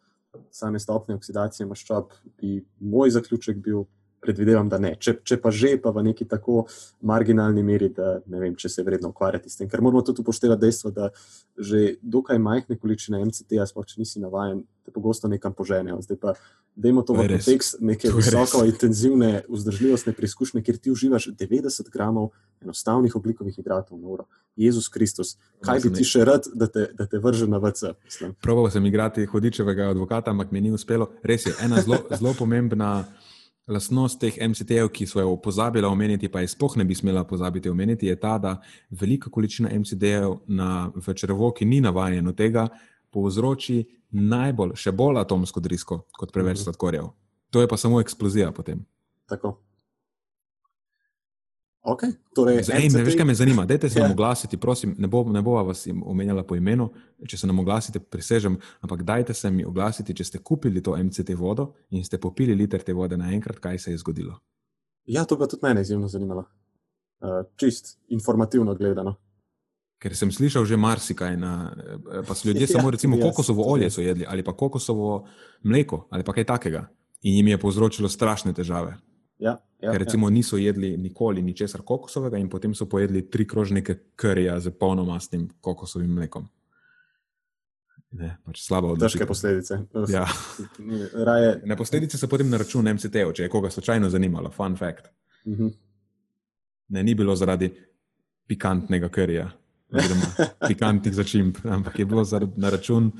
same stopnje oksidacije maščob, bi moj zaključek bil, predvidevam, da ne. Če, če pa že, pa v neki tako marginalni meri, da ne vem, če se je vredno ukvarjati s tem. Ker moramo tudi upoštevati dejstvo, da že dokaj majhne količine MCT-ja, sploh če nisi navajen, te pogosto nekam poženejo. Zdaj pa dajmo to To v kontekst neke To je res. visoko intenzivne vzdržljivostne preizkušnje, kjer ti uživaš 90 gramov enostavnih oglikovih hidratov na uro. Jezus Kristus, kaj bi ti še rad, da te, da te vrže na VC? Probal sem igrati hodičevega advokata, ampak mi ni uspelo. Res je, ena zelo pomembna lastnost teh MCT-jev, ki so jo pozabila omeniti, pa je sploh ne bi smela pozabiti omeniti, je ta, da velika količina MCT-jev na- v črevo, ki ni navajen od tega, povzroči najbolj, še bolj atomsko drisko kot preveč Mhm. sladkorjev. To je pa samo eksplozija potem. Tako. Okay, torej, Zdaj, ej, me, veš, kaj me zanima? Dajte se Ja. nam oglasiti, prosim, ne, bo, ne bova vas omenjala po imenu, če se nam oglasite, prisežem, ampak dajte se mi oglasiti, če ste kupili to MCT vodo in ste popili liter te vode naenkrat, kaj se je zgodilo. Ja, to bi tudi mene izjemno zanimalo. Uh, čist informativno gledano. Ker sem slišal že marsikaj, na, eh, pa so ljudje Ja, samo recimo jaz kokosovo tudi. olje so jedli ali pa kokosovo mleko ali pa kaj takega in jim je povzročilo strašne težave. Ja, ja, Ker recimo niso jedli nikoli ničesar kokosovega in potem so pojedli tri krožnike krija z polnomastnim kokosovim mlekom. Ne, pač slaba ja. odločitev. Težke posledice. Ja. Raje, Na posledice so potem na račun MCT-jev, če je koga slučajno zanimalo. Fun fact. uh -huh. Ne, ni bilo zaradi pikantnega krija, oziroma pikantnih začimb, ampak je bilo zaradi, na račun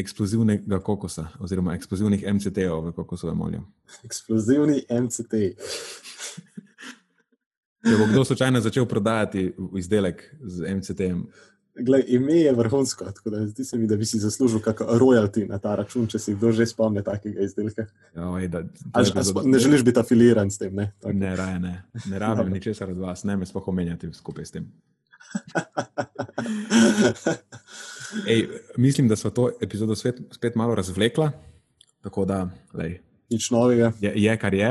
eksplozivnega kokosa, oziroma eksplozivnih MCT-jev v kokosovem olju. Eksplozivni MCT. Če bo kdo slučajno začel prodajati izdelek z MCT-jem, Glej, ime je vrhunsko, tako da zdi se mi, da bi si zaslužil kakšno royalty na ta račun, če si kdo že spomne takega izdelka. Ja, ej, da, A, a, spo- ne želiš biti afiliiran s tem? Ne? Tako. Ne, raje ne. Ne rabim ničesar od vas, ne me sploh omenjati skupaj s tem. Ej, mislim, da smo to epizodo spet, spet malo razvlekla, tako da lej, Nič novega. je, je, kar je.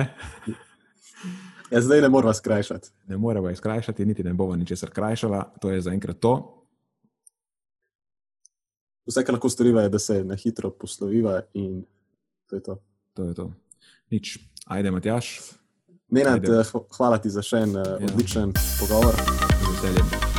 Ja, zdaj ne moramo skrajšati. Ne moremo izkrajšati, niti ne bomo ničesar krajšala, to je zaenkrat to. Vse, kar lahko storiva, je, da se na hitro posloviva in to je to. to, je to. Nič, ajde, Matjaš, Nenad, eh, hv- hvala ti za še en ja. Ja. odličen pogovor. z veseljem.